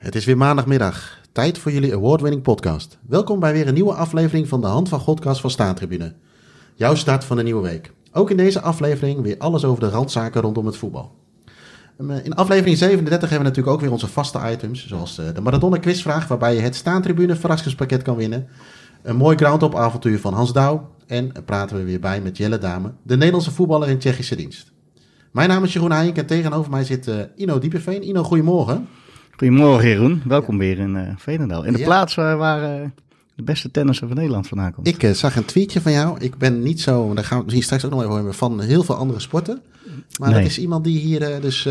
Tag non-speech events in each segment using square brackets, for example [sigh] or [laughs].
Het is weer maandagmiddag. Tijd voor jullie award-winning podcast. Welkom bij weer een nieuwe aflevering van de Hand van Godcast van Staantribune. Jouw start van de nieuwe week. Ook in deze aflevering weer alles over de randzaken rondom het voetbal. Eh, in aflevering 37 hebben we natuurlijk ook weer onze vaste items, zoals eh, de Maradona quizvraag, waarbij je het Staantribune verrassingspakket kan winnen. Een mooi groundhop avontuur van Hans Douw. En praten we weer bij met Jelle Dame, de Nederlandse voetballer in Tsjechische dienst. Mijn naam is Jeroen Heijink en tegenover mij zit Ino Diepeveen. Ino, goedemorgen. Goedemorgen, Jeroen. Welkom weer in uh, Veenendaal. In de plaats waar, waar uh, de beste tennisser van Nederland vandaan komt. Ik uh, zag een tweetje van jou. Ik ben niet zo, daar gaan we misschien straks ook nog even over van heel veel andere sporten. Maar nee. dat is iemand die hier dus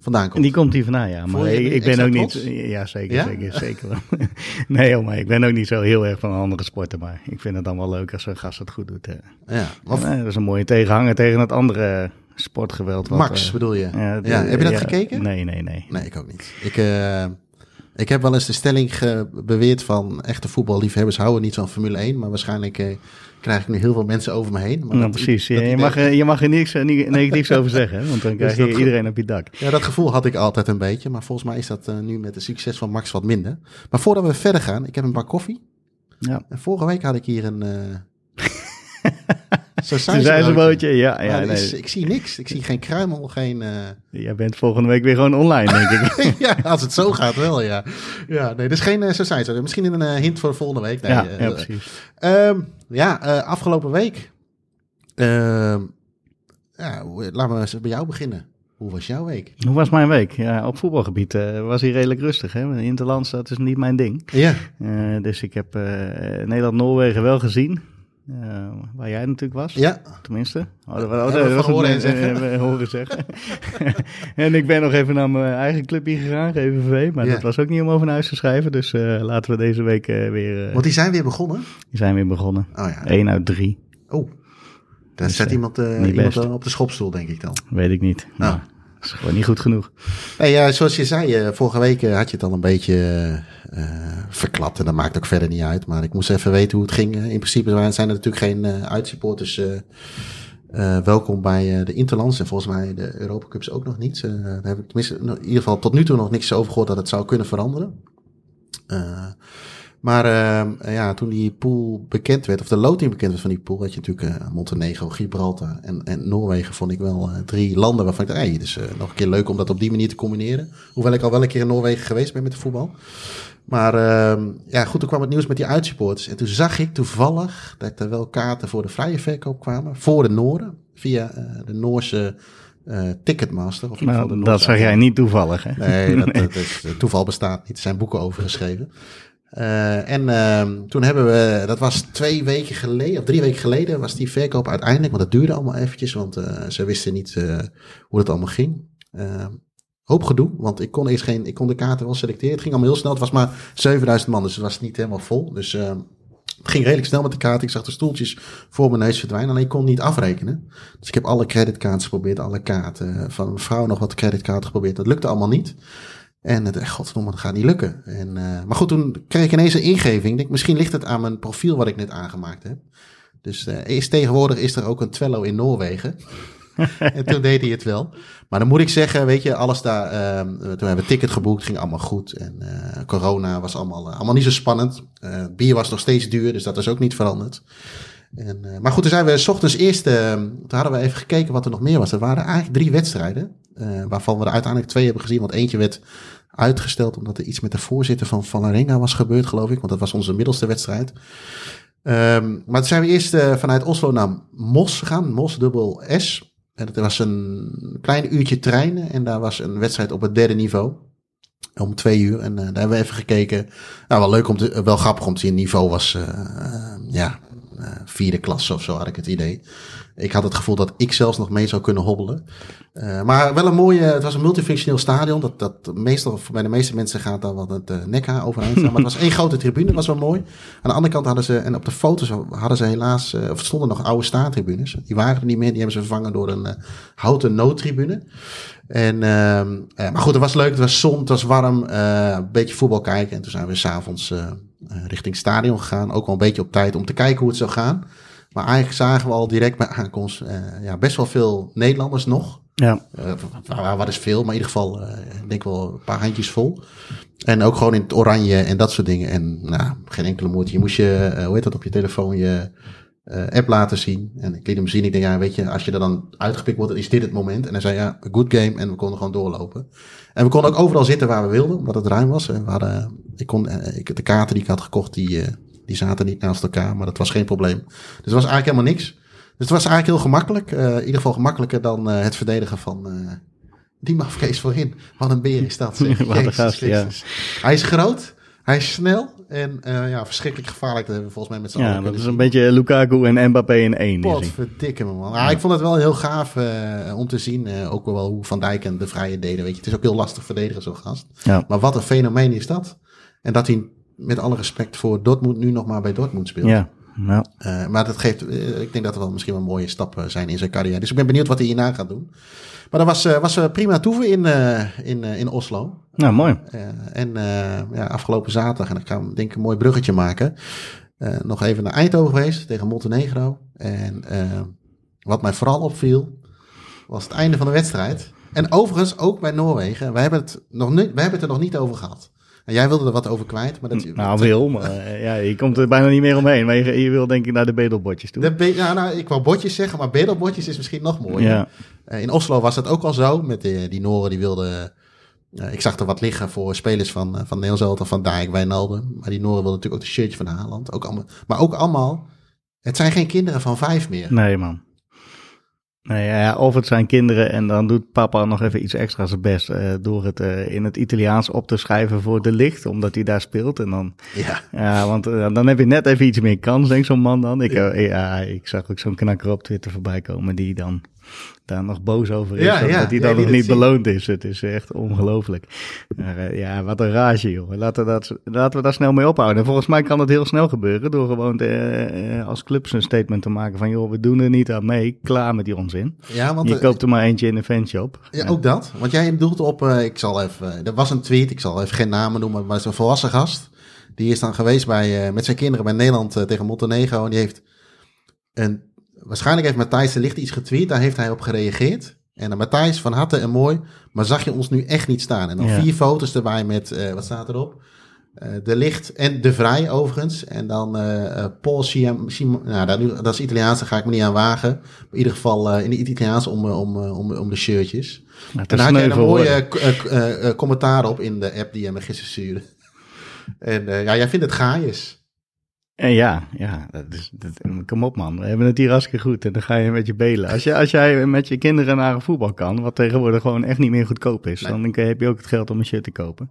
vandaan komt. En die komt hier vandaan, ja. Maar ik, ik ben ook trots? niet... Ja, zeker, ja? zeker, zeker. [laughs] nee, joh, maar ik ben ook niet zo heel erg van andere sporten. Maar ik vind het dan wel leuk als een gast het goed doet. Ja. Of... dat is een mooie tegenhanger tegen het andere sportgeweld. Wat, Max uh, bedoel je? Ja, ja, heb je dat gekeken? Nee, nee, nee. Nee, ik ook niet. Ik, uh, ik heb wel eens de stelling beweerd van echte voetballiefhebbers houden niet van Formule 1. Maar waarschijnlijk uh, krijg ik nu heel veel mensen over me heen. Maar nou, dat, precies. dat je, mag, je mag er niks negatiefs over zeggen, want dan [laughs] krijg je dus iedereen op je dak. Ja, dat gevoel had ik altijd een beetje. Maar volgens mij is dat uh, nu met de succes van Max wat minder. Maar voordat we verder gaan, ik heb een bak koffie. Ja. En vorige week had ik hier een... zijn ze een bootje, ja. ja nee. is, ik zie niks. Ik zie geen kruimel, geen... Uh... Jij bent volgende week weer gewoon online, denk ik. [laughs] ja, als het zo gaat wel, ja. Ja, nee, dus geen uh, zo zijn ze. Misschien een uh, hint voor de volgende week. Nee, ja, ja, precies. Um, ja, afgelopen week. Ehm, ja, laten we eens bij jou beginnen. Hoe was jouw week? Hoe was mijn week? Ja, op voetbalgebied was hij redelijk rustig. Hè? Interlands, dat is niet mijn ding. Ja. dus ik heb Nederland-Noorwegen wel gezien. Uh, waar jij natuurlijk was. Ja. Tenminste. Oh, dat, oh, dat was horen zeggen. Horen [laughs] zeggen. en ik ben nog even naar mijn eigen clubje gegaan, GVV. Maar Ja. dat was ook niet om over naar huis te schrijven. Dus uh, laten we deze week weer... Want die zijn weer begonnen? Die zijn weer begonnen. Oh ja. 1 uit 3. Oh. Daar Dus, zet eh, iemand, iemand op de schopstoel, denk ik dan. Weet ik niet. Nou. Nou, dat is gewoon niet goed genoeg. Nee, ja, zoals je zei, eh, vorige week eh, had je het al een beetje uh, verklapt. En dat maakt ook verder niet uit. Maar ik moest even weten hoe het ging. In principe zijn er natuurlijk geen uh, uitsupporters welkom bij de Interlands. En volgens mij de Europa Cups ook nog niet. daar heb ik tenminste in ieder geval tot nu toe nog niks over gehoord dat het zou kunnen veranderen. Maar ja, toen die pool bekend werd, of de loting bekend werd van die pool, had je natuurlijk Montenegro, Gibraltar en, en Noorwegen, vond ik wel drie landen waarvan ik dacht, hey, dus nog een keer leuk om dat op die manier te combineren. Hoewel ik al wel een keer in Noorwegen geweest ben met de voetbal. Maar uh, ja, goed, toen kwam het nieuws met die uitsupporters. En toen zag ik toevallig dat er wel kaarten voor de vrije verkoop kwamen. Voor de Noorden. Via de Noorse uh, Ticketmaster. Of nou, dat zag jij niet toevallig, hè? Nee, dat, [laughs] dat is, toeval bestaat niet. Er zijn boeken over geschreven. Uh, en uh, toen hebben we, dat was twee weken geleden, of drie weken geleden, was die verkoop uiteindelijk, want dat duurde allemaal eventjes, want uh, ze wisten niet hoe het allemaal ging. hoop gedoe, want ik kon eerst geen, ik kon de kaarten wel selecteren. Het ging allemaal heel snel, het was maar 7000 man, dus het was niet helemaal vol. Dus uh, het ging redelijk snel met de kaarten. Ik zag de stoeltjes voor mijn neus verdwijnen, alleen ik kon niet afrekenen. Dus ik heb alle creditcards geprobeerd, alle kaarten. Van mijn vrouw nog wat creditcards geprobeerd, dat lukte allemaal niet. En het, godverdomme, dat gaat niet lukken. En, uh, maar goed, toen kreeg ik ineens een ingeving. Denk, misschien ligt het aan mijn profiel wat ik net aangemaakt heb. Dus uh, is, tegenwoordig is er ook een Twello in Noorwegen. [laughs] en toen deed hij het wel. Maar dan moet ik zeggen, weet je, alles daar. Uh, toen hebben we ticket geboekt, ging allemaal goed. En uh, corona was allemaal, allemaal niet zo spannend. Bier was nog steeds duur, dus dat is ook niet veranderd. En, uh, maar goed, toen zijn we s ochtends eerst. Uh, toen hadden we even gekeken wat er nog meer was. Er waren eigenlijk drie wedstrijden. Uh, waarvan we er uiteindelijk twee hebben gezien. Want eentje werd uitgesteld omdat er iets met de voorzitter van Valarenga was gebeurd, geloof ik. Want dat was onze middelste wedstrijd. Um, maar toen zijn we eerst vanuit Oslo naar Mos gegaan. Mos, dubbel S. En dat was een klein uurtje treinen. En daar was een wedstrijd op het derde niveau. Om twee uur. En daar hebben we even gekeken. Nou, wel leuk om te, wel grappig om te zien. Niveau was, ja, vierde klasse of zo had ik het idee. Ik had het gevoel dat ik zelfs nog mee zou kunnen hobbelen. Uh, maar wel een mooie, het was een multifunctioneel stadion. Dat, dat meestal, bij de meeste mensen gaat daar wat het uh, nekhaar overheen staan. Maar het was één grote tribune, was wel mooi. Aan de andere kant hadden ze, en op de foto's hadden ze helaas, uh, of stonden nog oude staantribunes. Die waren er niet meer, die hebben ze vervangen door een houten noodtribune. En, uh, maar goed, het was leuk, het was zon, het was warm, een beetje voetbal kijken. En toen zijn we s'avonds richting het stadion gegaan. Ook wel een beetje op tijd om te kijken hoe het zou gaan. Maar eigenlijk zagen we al direct bij aankomst uh, ja, best wel veel Nederlanders nog. Ja. Uh, wat is veel, maar in ieder geval, uh, ik denk wel een paar handjes vol. En ook gewoon in het oranje en dat soort dingen. En nou, geen enkele moeite. Je moest je, eh, hoe heet dat, op je telefoon je eh, app laten zien. En ik liet hem zien. Ik denk, ja, weet je, als je er dan uitgepikt wordt, is dit het moment. En hij zei, ja, good game. En we konden gewoon doorlopen. En we konden ook overal zitten waar we wilden, omdat het ruim was. En we hadden, ik kon, eh, ik, de kaarten die ik had gekocht, die, eh, die zaten niet naast elkaar. Maar dat was geen probleem. Dus het was eigenlijk helemaal niks. Dus het was eigenlijk heel gemakkelijk. Eh, in ieder geval gemakkelijker dan het verdedigen van... eh, die mafkees voorin. Wat een beer is dat. [laughs] Jezus gast, ja. Hij is groot, hij is snel en ja, verschrikkelijk gevaarlijk. Dat hebben we volgens mij met z'n Ja, allen dat kunnen is een beetje Lukaku en Mbappé in één. Potverdikke me, man. Ja, ik vond het wel heel gaaf om te zien. ook wel hoe Van Dijk en de Vrije deden. Weet je. Het is ook heel lastig verdedigen, zo'n gast. Ja. Maar wat een fenomeen is dat. En dat hij, met alle respect voor Dortmund, nu nog maar bij Dortmund speelt. Ja, Eh, maar dat geeft, eh, ik denk dat er wel misschien wel mooie stappen zijn in zijn carrière. Dus ik ben benieuwd wat hij hierna gaat doen. Maar dat was, eh, was prima toeven in, in, in Oslo. nou mooi. En ja, afgelopen zaterdag, en ik ga denk ik een mooi bruggetje maken. nog even naar Eindhoven geweest tegen Montenegro. En wat mij vooral opviel, was het einde van de wedstrijd. En overigens ook bij Noorwegen. Wij hebben het, nog niet, wij hebben het er nog niet over gehad. En jij wilde er wat over kwijt. Maar dat, Nou, wil, maar eh, [laughs] ja, je komt er bijna niet meer omheen. Maar je, je wil denk ik naar de bedelbotjes toe. De be- nou, nou, ik wou botjes zeggen, maar bedelbotjes is misschien nog mooier. Ja, Eh, in Oslo was het ook al zo. Met die, die Noren die wilden... eh, ik zag er wat liggen voor spelers van, uh, van Nederland, Van Dijk, Wijnaldum. Maar die Noren wilden natuurlijk ook de shirtje van Haaland. Ook allemaal, maar ook allemaal... Het zijn geen kinderen van vijf meer. nee man. Nee, ja, of het zijn kinderen en dan doet papa nog even iets extra's zijn best eh, door het eh, in het Italiaans op te schrijven voor de licht, omdat hij daar speelt. En dan, Ja, ja, want eh, dan heb je net even iets meer kans, denk zo'n man dan. Ik, ja, ik zag ook zo'n knakker op Twitter voorbij komen die dan daar nog boos over is, Ja, dat, ja, dat hij dan nog niet beloond is. Het is echt ongelooflijk. Maar, eh, ja, wat een rage, joh. Laten we, dat, laten we daar snel mee ophouden. En volgens mij kan dat heel snel gebeuren door gewoon eh, als clubs een statement te maken van, joh, we doen er niet aan mee, klaar met die onzin. ja want Je eh, koopt er maar eentje in een fanshop. ja, ook dat. Want jij bedoelt op... ik zal even... er was een tweet, ik zal even geen namen noemen, maar het is een volwassen gast. Die is dan geweest bij, met zijn kinderen bij Nederland tegen Montenegro. En die heeft een... Waarschijnlijk heeft Matthijs de Licht iets getweet, daar heeft hij op gereageerd. En dan Matthijs, van harte en mooi, maar zag je ons nu echt niet staan? En dan Ja. vier foto's erbij met, eh, wat staat erop? Eh, de Licht en De Vrij overigens. En dan eh, Paul Siam, Sim, nou, dat, dat is Italiaans, daar ga ik me niet aan wagen. Maar in ieder geval in het Italiaans om, om, om, om de shirtjes. Het En daar had sneu een mooie commentaar op in de app die jij me gisteren stuurde. [laughs] En ja, jij vindt het gaaiers. En ja, ja, dat is, dat, kom op man, we hebben het hier hartstikke goed en dan ga je met je belen. Als, je, als jij met je kinderen naar een voetbal kan, wat tegenwoordig gewoon echt niet meer goedkoop is, Nee. dan heb je ook het geld om een shirt te kopen.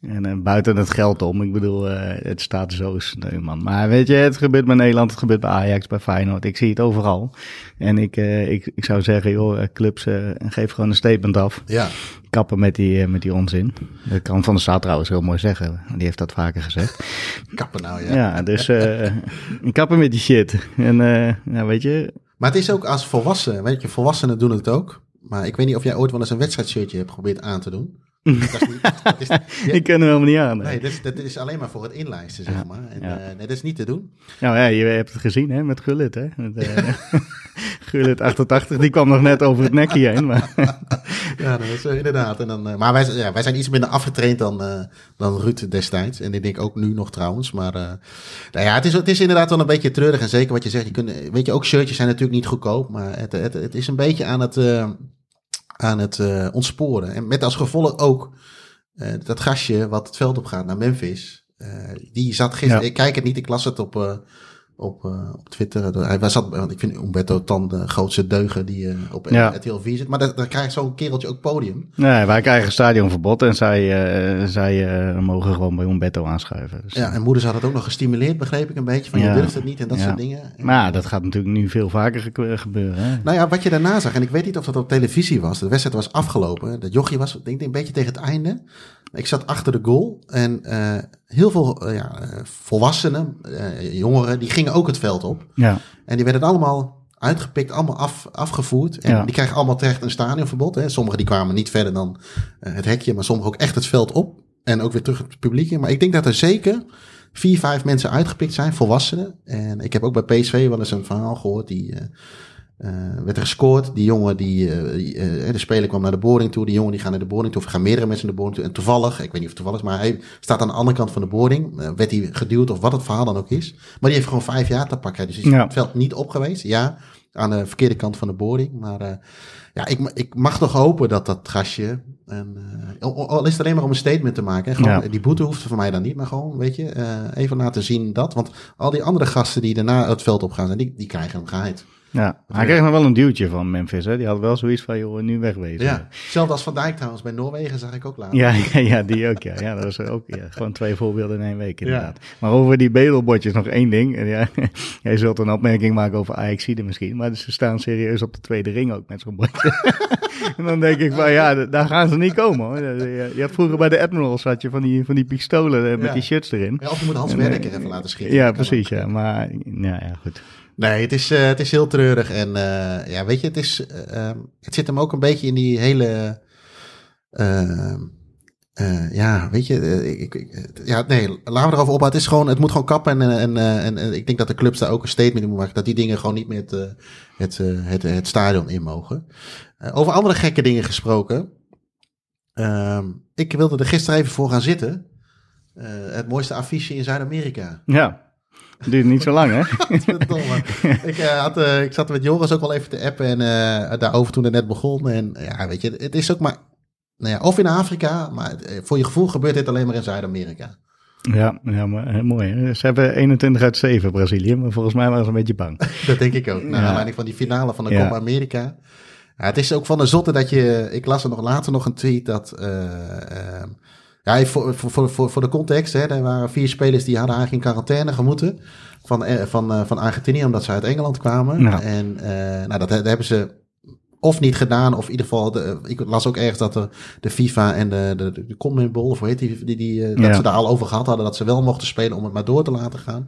En eh, buiten het geld om, ik bedoel, eh, het staat zo sneu man. Maar weet je, het gebeurt bij Nederland, het gebeurt bij Ajax, bij Feyenoord, ik zie het overal. En ik, eh, ik, ik zou zeggen, joh, clubs, geef gewoon een statement af. Ja, Kappen met die, met die onzin. Dat kan Van der Staat trouwens heel mooi zeggen, die heeft dat vaker gezegd. [laughs] kappen nou ja. Ja, dus kappen met die shit. En ja, weet je, Maar het is ook als volwassenen, weet je, volwassenen doen het ook. Maar ik weet niet of jij ooit wel eens een wedstrijdshirtje hebt geprobeerd aan te doen. Dat is niet, dat is, [laughs] ja, ik ken hem helemaal niet aan. nee, dat is, dat is alleen maar voor het inlijsten, zeg maar. En, ja. eh, nee, dat is niet te doen. Nou ja, je hebt het gezien hè, met Gullit. Hè? Met, eh, [laughs] Gullit 88, die kwam nog net over het nekje heen. Maar, [laughs] Ja, dat is eh, inderdaad. En dan, maar wij, zijn- ja, wij zijn iets minder afgetraind dan, dan Ruud destijds. En ik denk ook nu nog trouwens. Maar nou ja, het, is, het is inderdaad wel een beetje treurig. En zeker wat je zegt. Je kunt, weet je, ook shirtjes zijn natuurlijk niet goedkoop. Maar het, het, het is een beetje aan het, aan het eh, ontsporen. En met als gevolg ook eh, dat gastje wat het veld op gaat naar Memphis. eh, die zat gisteren. Ja. Ik kijk het niet, ik las het op, op, eh, op Twitter. Hij was zat, want ik vind Umberto Tan de grootste deugen die eh, op Ja. RTL 4 zit. Maar dan, krijgt zo'n kereltje ook podium. nee, wij krijgen stadionverbod en zij, eh, zij mogen gewoon bij Umberto aanschuiven. Dus, Ja, en moeders had het ook nog gestimuleerd, begreep ik een beetje. Van Ja. je durft het niet en dat Ja. soort dingen. En, Maar dat gaat natuurlijk nu veel vaker ge- gebeuren. Hè? Nou ja, wat je daarna zag, en ik weet niet of dat op televisie was. De wedstrijd was afgelopen. Dat jochie was, denk ik, een beetje tegen het einde. Ik zat achter de goal en eh, heel veel eh, ja, eh, volwassenen, jongeren, die gingen ook het veld op. Ja, En die werden allemaal uitgepikt, allemaal af, afgevoerd. En Ja. die krijgen allemaal terecht een stadionverbod. Hè. Sommigen die kwamen niet verder dan het hekje, maar sommigen ook echt het veld op. En ook weer terug het publiek in. Maar ik denk dat er zeker vier, vijf mensen uitgepikt zijn, volwassenen. En ik heb ook bij PSV wel eens een verhaal gehoord die... eh, eh, werd er gescoord. Die jongen, die, eh, eh, de speler kwam naar de boarding toe. Die jongen die gaat naar de boarding toe. Of gaan meerdere mensen naar de boarding toe. En toevallig, ik weet niet of toevallig is, maar hij staat aan de andere kant van de boarding. Eh, werd hij geduwd of wat het verhaal dan ook is. Maar die heeft gewoon vijf jaar te pakken. Dus hij is Ja. het veld niet op geweest. Ja, aan de verkeerde kant van de boarding. Maar eh, ja, ik, ik mag nog hopen dat dat gastje... En, eh, al, is het alleen maar om een statement te maken. Hè, gewoon, Ja. Die boete hoeft voor mij dan niet. Maar gewoon, weet je, eh, even laten zien dat. Want al die andere gasten die daarna het veld op gaan, die, die krijgen hem geheid. Ja, hij kreeg nog wel een duwtje van Memphis. Hè? Die had wel zoiets van, joh, nu wegwezen. Ja, hetzelfde als Van Dijk trouwens. Bij Noorwegen zag ik ook later. Ja, [laughs] ja, ja, die ook, ja. Ja, dat is ook ja, gewoon twee voorbeelden in één week, inderdaad. Maar over die bedelbotjes nog één ding. En ja, [laughs] jij zult een opmerking maken over Ajaxide misschien, maar ze staan serieus op de tweede ring ook met zo'n botje. [laughs] en dan denk ik van, ja, daar gaan ze niet komen, hoor. Je, je had vroeger bij de Admirals had je van die, van die pistolen eh, met die shirts erin. Ja, of je moet Hans En, Werker eh, even laten schieten. Ja, precies, ook. ja. Maar, ja, ja, goed. Nee, het is, eh, het is heel treurig. En eh, ja, weet je, het, is, eh, ehm, het zit hem ook een beetje in die hele... ja, weet je, ik, ik, ja, nee, laten we erover op. Het is gewoon, het moet gewoon kappen. En, en, en, en ik denk dat de clubs daar ook een statement in moeten maken. Dat die dingen gewoon niet meer het, het, het, het stadion in mogen. Over andere gekke dingen gesproken. Ehm, ik wilde er gisteren even voor gaan zitten. Het mooiste affiche in Zuid-Amerika. Ja, duurt niet zo lang, hè? [laughs] Ik, eh, had, eh, ik zat met Joris ook wel even te appen en eh, daarover toen het net begon. En ja, weet je, het is ook maar, nou ja, of in Afrika, maar voor je gevoel gebeurt dit alleen maar in Zuid-Amerika. Ja, ja maar, mooi. Ze hebben 21 uit 7 Brazilië, maar volgens mij waren ze een beetje bang. [laughs] Dat denk ik ook. Naar Ja. aanleiding van die finale van de Ja. Copa America. Ja, het is ook van de zotte dat je, ik las er nog later nog een tweet dat, eh, eh, ja, voor, voor, voor, voor, de context, hè, er waren vier spelers die hadden eigenlijk in quarantaine gemoeten van, eh, van, eh, van Argentinië, omdat ze uit Engeland kwamen. En eh, nou, dat, dat hebben ze of niet gedaan, of in ieder geval, de, ik las ook ergens dat de, de FIFA en de, de, de CONMEBOL, of hoe heet die, die, die dat Ja. ze daar al over gehad hadden, dat ze wel mochten spelen om het maar door te laten gaan.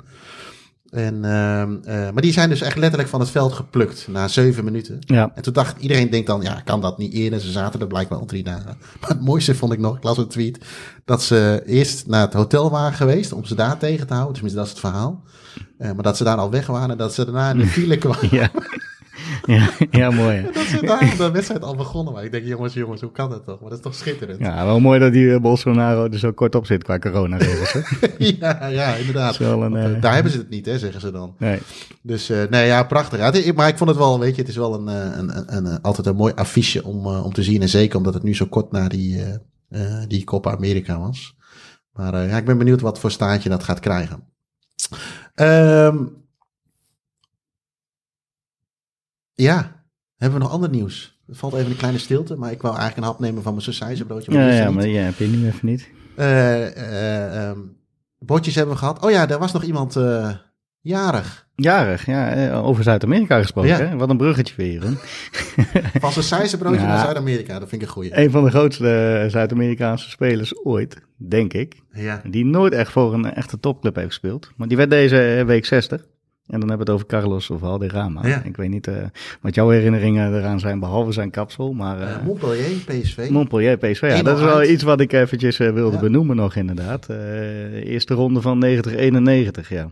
En, ehm, eh, maar die zijn dus echt letterlijk van het veld geplukt na zeven minuten. Ja, En toen dacht iedereen denkt dan, ja, kan dat niet eerder? Ze zaten er blijkbaar al drie dagen. [laughs] Maar het mooiste vond ik nog, ik las een tweet, dat ze eerst naar het hotel waren geweest om ze daar tegen te houden. Tenminste, dat is het verhaal. Eh, maar dat ze daar al weg waren en dat ze daarna in de file [laughs] kwamen. ja. [laughs] ja, ja, mooi. Dat daar de wedstrijd al begonnen waren. Ik denk, jongens, jongens, hoe kan dat toch? Maar dat is toch schitterend? Ja, wel mooi dat die eh, Bolsonaro er zo kort op zit qua coronaregels. [laughs] ja, ja, inderdaad. Is een, Want, eh, eh, daar hebben ze het niet, hè, zeggen ze dan. Nee. Dus nee, ja, prachtig. Ja, het- maar ik vond het wel, weet je, het is wel een, een, een, altijd een mooi affiche om, om te zien. En zeker omdat het nu zo kort na die, die Copa America was. Maar ja, ik ben benieuwd wat voor staartje dat gaat krijgen. Ehm, ja, hebben we nog ander nieuws? Er valt even een kleine stilte, maar ik wou eigenlijk een hap nemen van mijn sausijzenbroodje. Ja, ja, maar ja, heb je nu even niet. Ehm, bordjes hebben we gehad. Oh ja, er was nog iemand eh, jarig. Jarig, ja, over Zuid-Amerika gesproken. Ja. Hè? Wat een bruggetje weer. [laughs] Van Ja. naar Zuid-Amerika. Dat vind ik een goeie. Een van de grootste Zuid-Amerikaanse spelers ooit, denk ik. Ja. Die nooit echt voor een echte topclub heeft gespeeld. Maar die werd deze week 60. En dan hebben we het over Carlos Valderrama. Ja. Ik weet niet eh, wat jouw herinneringen eraan zijn, behalve zijn kapsel. Maar eh, Eh, Montpellier, PSV. Montpellier, PSV. Ja, 1-0 dat is wel iets wat ik eventjes wilde Ja. benoemen nog inderdaad. Eerste ronde van 90-91, ja.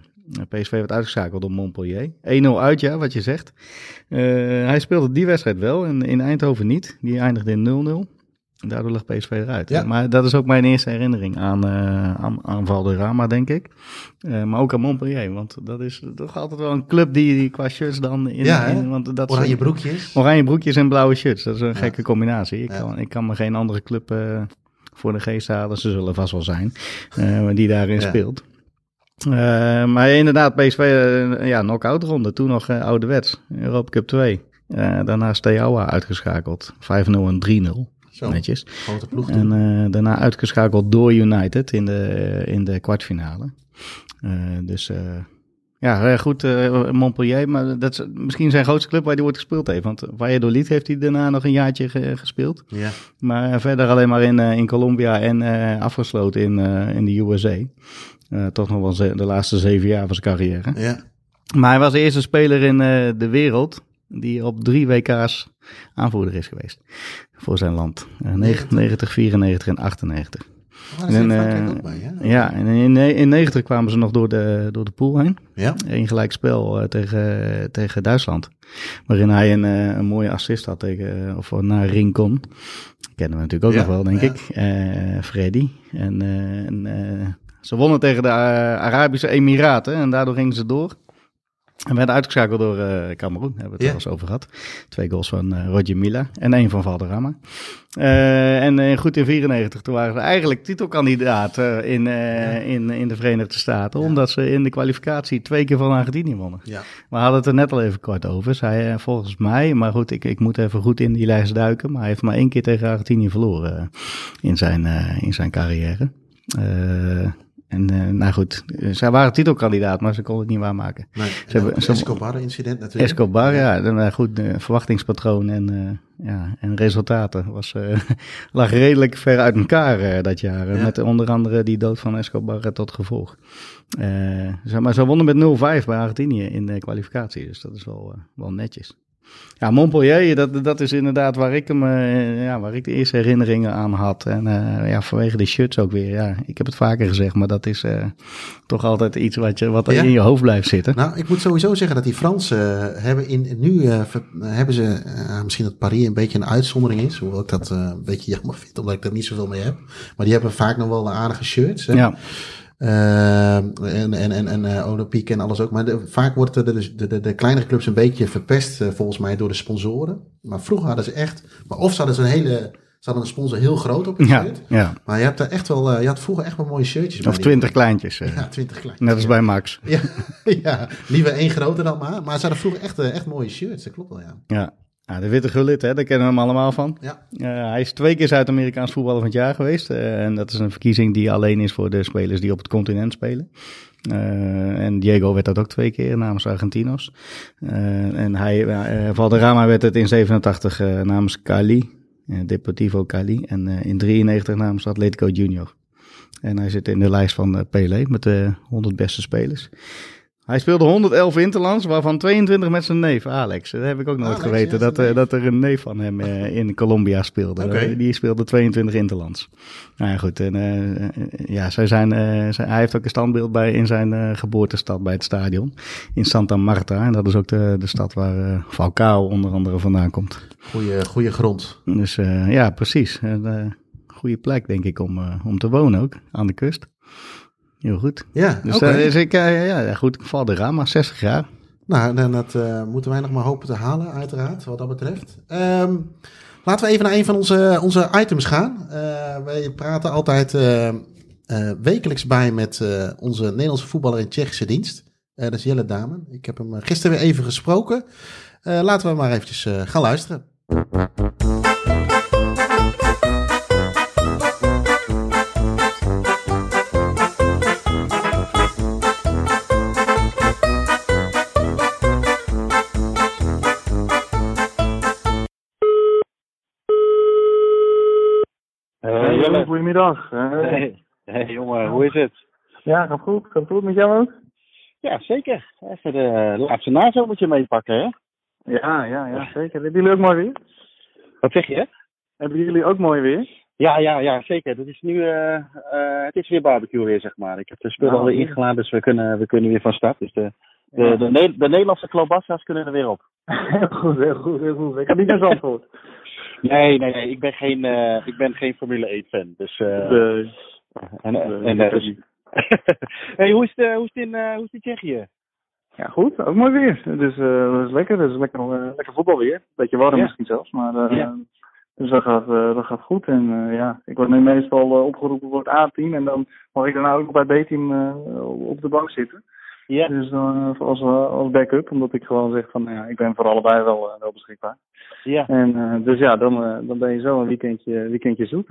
PSV werd uitgeschakeld door Montpellier. 1-0 uit, ja, wat je zegt. Hij speelde die wedstrijd wel en in Eindhoven niet. Die eindigde in 0-0. Daardoor lag PSV eruit. Ja. Maar dat is ook mijn eerste herinnering aan, eh aan, aan Valderrama, denk ik. Eh, maar ook aan Montpellier, want dat is toch altijd wel een club die, die qua shirts dan... In, Ja, hè? in- want dat Oranje broekjes. Oranje broekjes en blauwe shirts, dat is een Ja. gekke combinatie. Ik, kan, ik kan me geen andere club eh, voor de geest halen, ze zullen vast wel zijn, die daarin speelt. Maar inderdaad, PSV, ja, knock-out ronde, toen nog ouderwets, Europa Cup 2. Eh, daarna Steaua uitgeschakeld, 5-0 en 3-0, Zo, netjes. grote ploeg En eh, daarna uitgeschakeld door United in de, in de kwartfinale. Eh, dus eh, ja, goed, Montpellier, maar dat is misschien zijn grootste club waar hij ooit gespeeld heeft. Want Valladolid heeft hij daarna nog een jaartje ge- gespeeld. Ja. Maar verder alleen maar in, in Colombia en afgesloten in, in de USA. Toch nog wel de laatste zeven jaar van zijn carrière. ja. Maar hij was de eerste speler in de wereld die op drie WK's aanvoerder is geweest voor zijn land. Eh, 90, 94 en 98. Oh, daar zit En, eh, bij? Ja, en in, in 90 kwamen ze nog door de, door de pool heen. Ja? Een gelijk spel eh, tegen, tegen Duitsland. Waarin hij een, eh, een mooie assist had tegen, of naar Rincon. Kennen we natuurlijk ook Ja, nog wel, denk ja. ik. Eh Freddy. En, eh, en eh, ze wonnen tegen de eh, Arabische Emiraten en daardoor gingen ze door. En werden uitgeschakeld door eh Cameroen, hebben we het Ja. al eens over gehad. Twee goals van eh, Roger Mila en één van Valderrama. Eh, en goed in 94, toen waren ze eigenlijk titelkandidaat in, in, in de Verenigde Staten. Omdat ze in de kwalificatie twee keer van Argentinië wonnen. Ja. We hadden het er net al even kort over. Zij volgens mij, maar goed, ik, ik moet even goed in die lijst duiken. Maar hij heeft maar één keer tegen Argentinië verloren in, zijn, in zijn carrière. En eh, nou goed, zij waren titelkandidaat, maar ze konden het niet waarmaken. Nee. Ze hebben- het Escobar-incident natuurlijk. Escobar, ja, dan, eh, goed, verwachtingspatroon en, eh, ja, en resultaten was, [laughs] lag redelijk ver uit elkaar dat jaar. Ja. Met onder andere die dood van Escobar tot gevolg. Maar ze wonnen met 0-5 bij Argentinië in de kwalificatie, dus dat is wel, wel netjes. Ja, Montpellier, dat, dat is inderdaad waar ik, hem, eh, ja, waar ik de eerste herinneringen aan had. En eh, ja, vanwege de shirts ook weer. Ja, ik heb het vaker gezegd, maar dat is eh, toch altijd iets wat, je, wat Ja. in je hoofd blijft zitten. Nou, ik moet sowieso zeggen dat die Fransen hebben in, nu hebben ze, misschien dat Paris een beetje een uitzondering is, hoewel ik dat een beetje jammer vind, omdat ik er niet zoveel mee heb. Maar die hebben vaak nog wel aardige shirts. Hè? Ja, Eh, en en, en, en eh, Olympique en alles ook. Maar de- vaak wordt de, de, de, kleinere clubs een beetje verpest, eh, volgens mij, door de sponsoren. Maar vroeger hadden ze echt, maar of ze hadden ze een hele, ze hadden een sponsor heel groot op ja, shirt. ja. Maar je hebt er echt wel, je had vroeger echt wel mooie shirtjes. Of twintig kleintjes. Ja, twintig klein. Net als bij Max. [laughs] Ja, ja, liever één groter dan maar. Maar ze hadden vroeger echt, echt mooie shirts, dat klopt wel, ja. Ja. Ja, de witte gullit, hè, daar kennen we hem allemaal van. Ja, Eh, hij is twee keer Zuid-Amerikaans voetballer van het jaar geweest. eh, en dat is een verkiezing die alleen is voor de spelers die op het continent spelen. Eh, en Diego werd dat ook twee keer namens Argentinos. En hij, Valderrama werd het in 87 eh, namens Cali, Deportivo Cali. En in 93 namens Atletico Junior. En hij zit in de lijst van Pelé met de 100 beste spelers. Hij speelde 111 interlands, waarvan 22 met zijn neef Alex. Dat heb ik ook nooit Alex, geweten, dat, eh, dat er een neef van hem eh, [laughs] in Colombia speelde. Die speelde 22 interlands. Nou ja, goed. En, eh, ja, zij zijn, zij- hij heeft ook een standbeeld bij, in zijn geboortestad bij het stadion. In Santa Marta. En dat is ook de, de stad waar Falcao onder andere vandaan komt. goede, goede grond. Dus ja, precies. Een goede plek, denk ik, om, om te wonen ook. Aan de kust. Heel goed. Ja, Dus oké. dat is ik, eh, ja, ja, goed. Valderrama, 60 jaar. Nou, dan dat eh, moeten wij nog maar hopen te halen, uiteraard, wat dat betreft. Ehm, laten we even naar een van onze, onze items gaan. Eh, wij praten altijd eh, eh, wekelijks bij met eh, onze Nederlandse voetballer in Tsjechische dienst. Eh, dat is Jelle Damen. Ik heb hem eh, gisteren weer even gesproken. Eh, laten we maar eventjes eh, gaan luisteren. Goedemiddag. Hey. hey jongen, hoe is het? Ja, gaat goed. Gaat goed met jou ook? Ja, zeker. Even de laatste nazomertje meepakken, hè? Ja, ja, ja, zeker. Hebben jullie ook mooi weer? Wat zeg je? Hebben jullie ook mooi weer? Ja, ja, ja, zeker. Het is nu eh, eh, het is weer barbecue weer, zeg maar. Ik heb de spullen Nou, alweer ja. ingeladen, dus we kunnen, we kunnen weer van start. Dus de, de, Ja. de, Ne- de Nederlandse klobassa's kunnen er weer op. [laughs] heel goed, heel goed, heel goed. Ik heb niet naar Zandvoort. Nee, nee, nee. Ik ben geen, eh, ik ben geen Formule 1-fan. Dus, eh Nee, en, nee, en, eh, ook dus- [laughs] hey, hoe is het, hoe is het in, hoe is het in Tsjechië? Ja, goed. Ook mooi weer. Dus dat is lekker. Dat is lekker, lekker voetbalweer. Beetje warm Ja. misschien zelfs, maar Ja. dus dat gaat, dat gaat goed. En ja, ik word nu meestal opgeroepen voor het A-team en dan mag ik daarna ook bij het B-team op de bank zitten. Ja. Dus dan als, als backup, omdat ik gewoon zeg van ja, ik ben voor allebei wel, wel beschikbaar. Ja. En eh, dus ja, dan, eh, dan ben je zo een weekendje, weekendje zoet.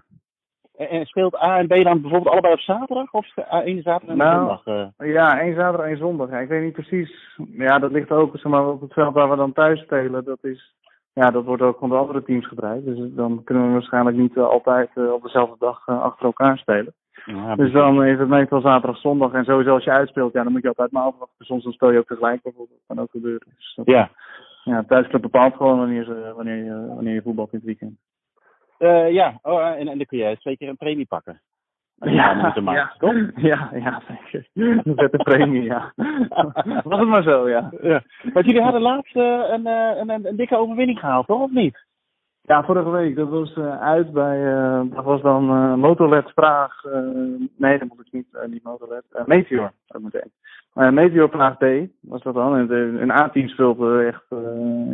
En, en speelt A en B dan bijvoorbeeld allebei op zaterdag? Of één zaterdag en Nou, zondag? eh? Ja, één zaterdag, één zondag. Ja, ik weet niet precies. Ja, dat ligt ook zeg maar, op het veld waar we dan thuis spelen. Dat, is, ja, dat wordt ook van de andere teams gebruikt. Dus dan kunnen we waarschijnlijk niet eh, altijd eh, op dezelfde dag eh, achter elkaar spelen. Ja, Dus dan is het meestal zaterdag, zondag. En sowieso als je uitspeelt, ja, dan moet je altijd maar afwachten. Soms dan speel je ook tegelijk bijvoorbeeld. Dat kan ook gebeuren. Dus dat, ja. Ja, thuisclub bepaalt gewoon wanneer, ze, wanneer, je, wanneer je voetbalt in het weekend. Eh, ja, oh, en, en dan kun je twee keer een premie pakken. Ja, moeten maken, ja. [laughs] Ja, ja, zeker. Een vette premie, ja. [laughs] Was het maar zo, ja. Ja. Want jullie hadden laatst eh, een, eh, een, een, een dikke overwinning gehaald, toch? Of niet? Ja, vorige week. Dat was eh, uit bij, eh, dat was dan eh Motorlet Praag. eh, nee, dat moet ik niet, eh, niet Motorlet. eh, Meteor, dat moet Eh, Meteor Praag D was dat dan. En de- een A-team speelde echt eh,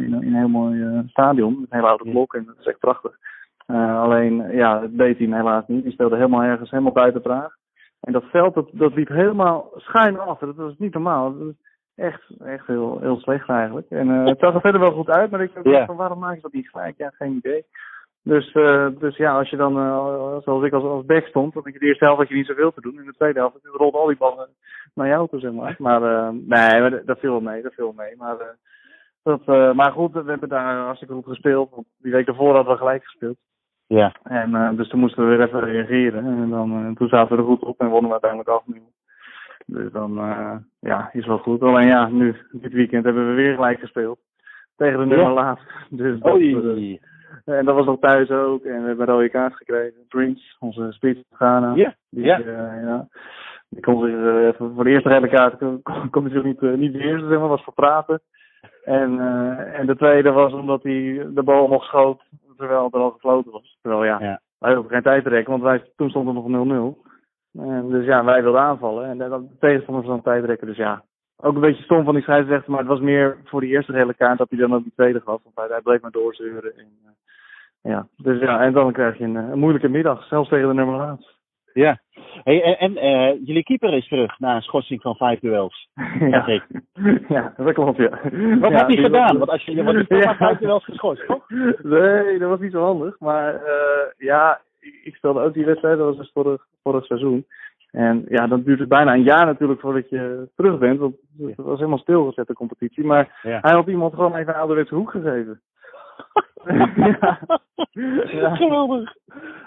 in, een- heel mooi eh, stadion. Een hele oude blok en dat is echt prachtig. Eh, alleen, ja, het B-team helaas niet. Die speelde helemaal ergens, helemaal buiten Praag. En dat veld, dat, dat liep helemaal schuin af. Dat was niet normaal. Dat was echt, echt heel, heel slecht eigenlijk. En eh, het zag er verder wel goed uit, maar ik dacht van waarom maak je dat niet gelijk? Ja, geen idee. Dus, eh, dus ja, als je dan, eh, zoals ik als, als back stond, dan denk je de eerste helft had je niet zoveel te doen. In de tweede helft rolde al die ballen naar jou toe, zeg maar. Maar eh, nee, maar dat- viel wel mee, dat viel wel mee. Maar, dat, maar goed, we hebben daar hartstikke goed gespeeld. Want die week daarvoor hadden we gelijk gespeeld. Ja. En dus toen moesten we weer even reageren. En dan, toen zaten we er goed op en wonnen we uiteindelijk af nu. Dus dan, eh, ja, is wel goed. Alleen ja, nu, dit weekend hebben we weer gelijk gespeeld. Tegen de nummer Ja. laat. Dus dat, Oei. En dat was nog thuis ook. En we hebben een rode kaart gekregen. Prince, onze spits van Ghana. Ja. Die, Ja. eh, ja. Die kon zich eh, voor de eerste rode kaart kon, kon, hij zich niet, eh, niet beheersen, zeg maar, was voor praten. En, eh, en de tweede was omdat hij de bal nog schoot terwijl er al gefloten was. Terwijl ja, Ja. wij hoeven geen tijd te rekken, want wij, toen stond er nog 0-0. En dus ja, wij wilden aanvallen. En de tegenstander was aan tijd rekken. Dus ja, ook een beetje stom van die scheidsrechter. Maar het was meer voor die eerste gele kaart dat hij dan ook die tweede gaf. Want hij, hij bleef maar doorzeuren. En, eh, ja, dus ja, en dan krijg je een, eh, een moeilijke middag. Zelfs tegen de nummer laatst. Ja. Hey, en en eh, jullie keeper is terug na een schorsing van vijf duels. [laughs] ja. ik. ja, dat klopt, ja. Wat Ja, heb hij gedaan? was- Want als je, je wordt maar vijf duels geschorst, toch? [laughs] Nee, dat was niet zo handig. Maar eh, ja, ik, ik speelde ook die wedstrijd. Dat was dus vorig, vorig seizoen. En ja, dan duurt het bijna een jaar natuurlijk voordat je terug bent. Want het was helemaal stilgezet, de competitie. Maar Ja. hij had iemand gewoon even een ouderwetse hoek gegeven. Ja. Ja. Geweldig.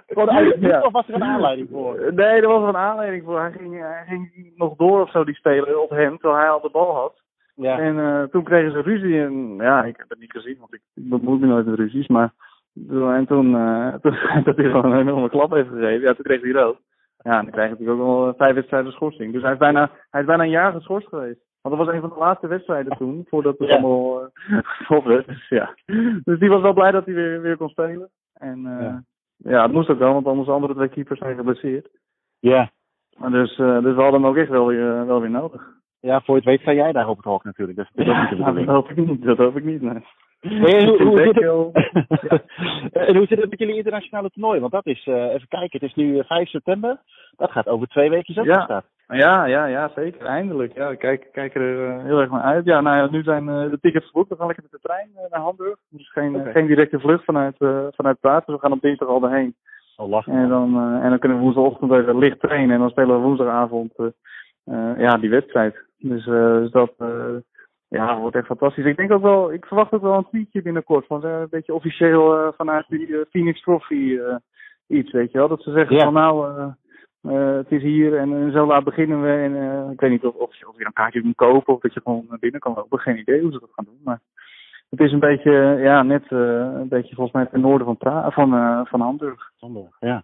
Gewoon Ja. of was er een aanleiding voor? Nee, er was wel een aanleiding voor. Hij ging, hij ging nog door of zo, die speler, op hem, terwijl hij al de bal had. Ja. En eh, toen kregen ze ruzie en ja, ik heb het niet gezien, want ik, ik bemoei me nooit met ruzies. Maar en toen, [laughs] toen dat hij gewoon een enorme klap heeft gegeven, ja, toen kreeg hij rood. Ja, en dan krijg je natuurlijk ook wel eh, vijf wedstrijden schorsing. Dus hij is bijna, hij is bijna een jaar geschorst geweest. Want dat was een van de laatste wedstrijden toen, voordat het Ja. allemaal [laughs] gestopt werd. Dus ja. Dus die was wel blij dat hij weer, weer kon spelen. En eh, Ja. ja. het moest ook wel, want anders de andere twee keepers zijn geblesseerd. Ja. Maar Dus, eh, dus we hadden hem ook echt wel weer, wel weer nodig. Ja, voor je het weet sta jij daar op het hoog natuurlijk. Dus dat is ook niet de [laughs] dat hoop ik niet, dat hoop ik niet, nee. Hey, hoe, hoe, zit het, [laughs] en hoe zit het met jullie internationale toernooi? Want dat is, even kijken, het is nu eh, 5 september. Dat gaat over twee weken ook Ja. Ja, ja, ja, zeker. Eindelijk. Ja, ik kijk, kijk er eh, heel erg naar uit. Ja, nou ja, nu zijn eh, de tickets geboekt. We gaan lekker met de trein eh, naar Hamburg. Dus geen, geen directe vlucht vanuit, eh vanuit Praag. Dus we gaan op dinsdag al erheen. Oh, lachen. En dan, en dan kunnen we woensdagochtend even licht trainen. En dan spelen we woensdagavond ja, die wedstrijd. Dus, eh, dus dat eh, ja, wordt echt fantastisch. Ik denk ook wel, ik verwacht ook wel een tweetje binnenkort. Van een beetje officieel eh, vanuit die Phoenix Trophy eh, iets, weet je wel. Dat ze zeggen Ja. van nou, eh, het is hier en zo laat beginnen we. En eh, ik weet niet of, of, je, of je een kaartje moet kopen of dat je gewoon naar binnen kan lopen. Geen idee hoe ze dat gaan doen. Maar het is een beetje, ja, net eh, een beetje volgens mij ten noorden van, pra van, van Hamburg. Hamburg, Ja.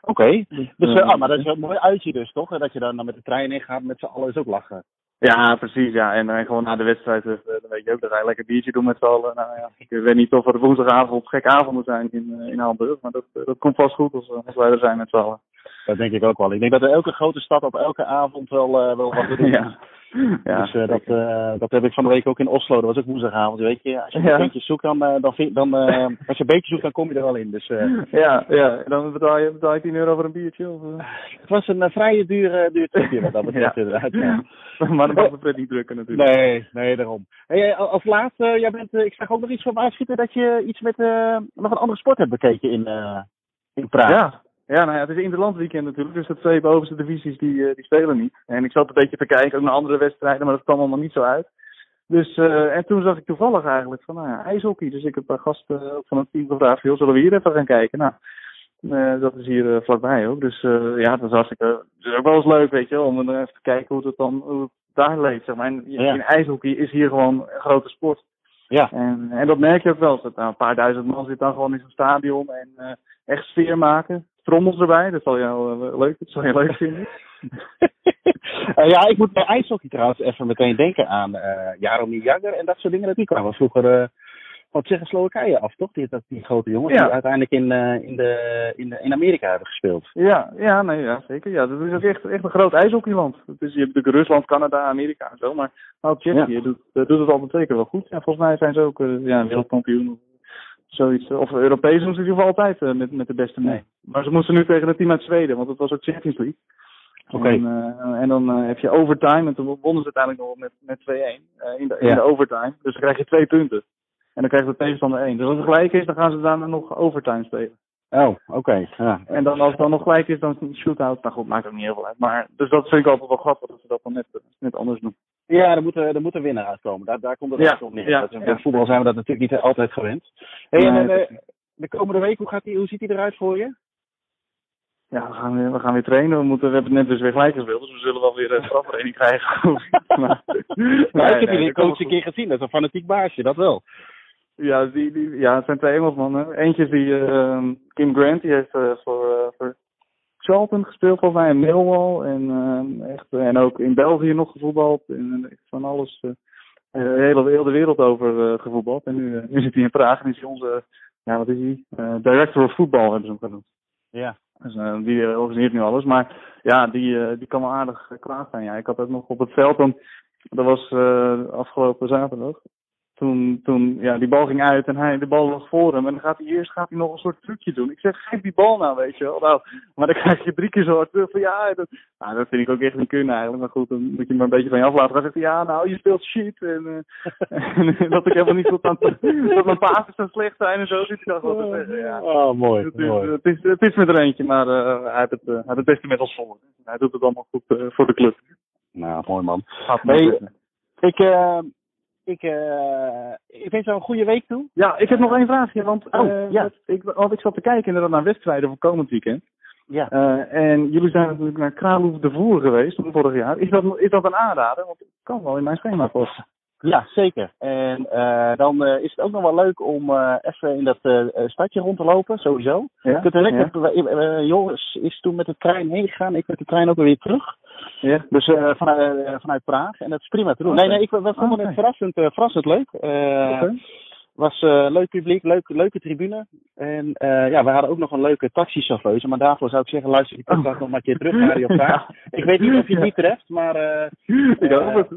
Oké. Dus, ah, maar dat is wel een mooi uitje dus, toch? En Dat je dan met de trein in gaat met z'n allen is ook lachen. Ja, precies. Ja. En dan gewoon na de wedstrijd, dan weet je ook, dat je lekker biertje doen met z'n allen. Nou ja, ik weet niet of er woensdagavond gekke avonden zijn in, in Hamburg, maar dat, dat komt vast goed als, als wij er zijn met z'n allen. Dat denk ik ook wel. Ik denk dat er elke grote stad op elke avond wel, eh, wel wat te doen is. [laughs] ja. Ja, dus eh, dat, eh, dat heb ik van de week ook in Oslo. Dat was ook woensdagavond. Weet je, als je Ja. beentjes zoekt, dan, eh, dan, vind, dan [laughs] als je beentjes zoekt, dan kom je er wel in. Dus ja, ja. Dan betaal je, betaal je 10 euro voor een biertje. Of, het was een vrije dure, duur tripje wat dat betreft [laughs] Ja. inderdaad. Ja. maar dan mag de pret niet drukken natuurlijk. Nee, nee, daarom. Hey, als laatste, jij bent, ik zag ook nog iets van uitschieten dat je iets met nog een andere sport hebt bekeken in, in Praag. Ja. Ja, nou ja, het is interlandweekend natuurlijk, dus de twee bovenste divisies die, eh, die spelen niet. En ik zat een beetje te kijken, ook naar andere wedstrijden, maar dat kwam allemaal niet zo uit. Dus, eh, en toen zag ik toevallig eigenlijk van, nou ja, ijshockey. Dus ik heb een gast ook van het team gevraagd, joh, zullen we hier even gaan kijken? Nou, dat is hier vlakbij ook. Dus ja, dat is hartstikke, het is ook wel eens leuk, weet je om dan even te kijken hoe het dan, hoe het daar leeft, zeg maar. En, Ja. In ijshockey is hier gewoon een grote sport. Ja. En, en dat merk je ook wel. Dat, nou, een paar duizend man zit dan gewoon in zo'n stadion en echt sfeer maken. Trommels erbij. Dat zal jou uh, leuk, dat zal je leuk vinden. uh, [laughs] ja, ik moet bij ijshockey trouwens even meteen denken aan uh, Jaromir Jagger en dat soort dingen. Die kwamen vroeger van Tsjechoslowakije af, toch? Die, dat, die grote jongens Ja. die uiteindelijk in, eh, in, de, in, de, in Amerika hebben gespeeld. Ja, ja, nee, ja, zeker. Ja, dat is ook echt, echt een groot ijshockeyland. Is, je hebt natuurlijk Rusland, Canada, Amerika en zo. Maar ook Tsjechië doet, eh, doet het altijd zeker wel goed. Ja, volgens mij zijn ze ook eh, ja, wereldkampioen zoiets. Of Europees doen ze in ieder geval altijd eh, met, met de beste mee. Nee. Maar ze moesten nu tegen het team uit Zweden, want het was ook Champions League. Oké. En, eh, en dan eh, heb je overtime. En toen wonnen ze uiteindelijk nog met, met 2-1 eh, in, de, in Ja. de overtime. Dus dan krijg je twee punten. En dan krijgt de tegenstander één. Dus als het gelijk is, dan gaan ze daarna nog overtime spelen. Oh, oké. Ja. En dan als het dan nog gelijk is, dan shootout. Nou goed, maakt ook niet heel veel uit. Maar, dus dat vind ik altijd wel grappig dat ze dat dan net, net anders doen. Ja, er moet, er moet een winnaar uitkomen. Daar, daar komt het echt op neer. ja, Dat is- ja. Bij voetbal zijn we dat natuurlijk niet altijd gewend. Hey, en eh, de, de komende week, hoe, gaat die, hoe ziet die eruit voor je? Ja, we gaan weer, we gaan weer trainen. We, moeten, we hebben net dus weer gelijk gespeeld. Dus we zullen wel weer een [laughs] straftraining krijgen. [laughs] maar, ik heb jullie coach een keer gezien. Dat is een fanatiek baasje, dat wel. Ja, die, die, ja, het zijn twee Engelsmannen. Eentje is die eh, Kim Grant, die heeft eh, voor, eh, voor Charlton gespeeld volgens mij, en Millwall. En, eh, echt, en ook in België nog gevoetbald. En eh, echt van alles, de hele, heel de wereld over gevoetbald. En nu, nu zit hij in Praag en is hij onze, ja wat is hij? Director of Football hebben ze hem genoemd. Ja. Dus, die organiseert nu alles. Maar ja, die, die kan wel aardig kwaad zijn. Ja, ik had ook nog op het veld, dan, dat was afgelopen zaterdag. Toen, toen, ja, die bal ging uit en hij, de bal lag voor hem. En dan gaat hij eerst gaat hij nog een soort trucje doen. Ik zeg, geef die bal nou, weet je wel. Nou, maar dan krijg je drie keer zo hard terug van, ja, dat, nou, dat vind ik ook echt niet kunnen eigenlijk. Maar goed, dan moet je maar een beetje van je aflaten. Dan zegt hij, ja, nou, je speelt shit. En, eh, [laughs] en dat ik helemaal niet goed aan dat mijn pases zo slecht zijn en zo zit hij dan wel te zeggen. Ja. Oh, mooi. Het is, het, is, het is met er eentje, maar eh, hij, heeft het, eh, hij heeft het beste met ons voor. Hij doet het allemaal goed voor de club. Nou, mooi man. Hey, mooi. Ik, ik, eh, ik wens jou een goede week toe. Ja, ik heb nog één vraagje. Want, Oh, eh, ja. wat- ik, want ik zat te kijken inderdaad naar wedstrijden voor komend weekend. Ja. Eh, en jullie zijn natuurlijk naar Kraalhoef de Voer geweest vorig jaar. Is dat, is dat een aanrader? Want het kan wel in mijn schema passen. Ja, zeker. En dan is het ook nog wel leuk om even in dat stadje rond te lopen, sowieso. Ja? Ik heb direct ja? Joris is toen met de trein heen gegaan. Ik met de trein ook weer terug. Ja? Dus eh, vanuit, eh, vanuit Praag. En dat is prima te doen. Nee, nee, ik, we vonden Oké. het verrassend, eh, verrassend leuk. Oké. was leuk publiek, leuk, leuke tribune. En ja, we hadden ook nog een leuke taxichauffeuse. Maar daarvoor zou ik zeggen, luister die podcast nog maar een keer terug naar Radio Praag. [laughs] Ik weet niet of je het niet treft, maar... Ik hoop het.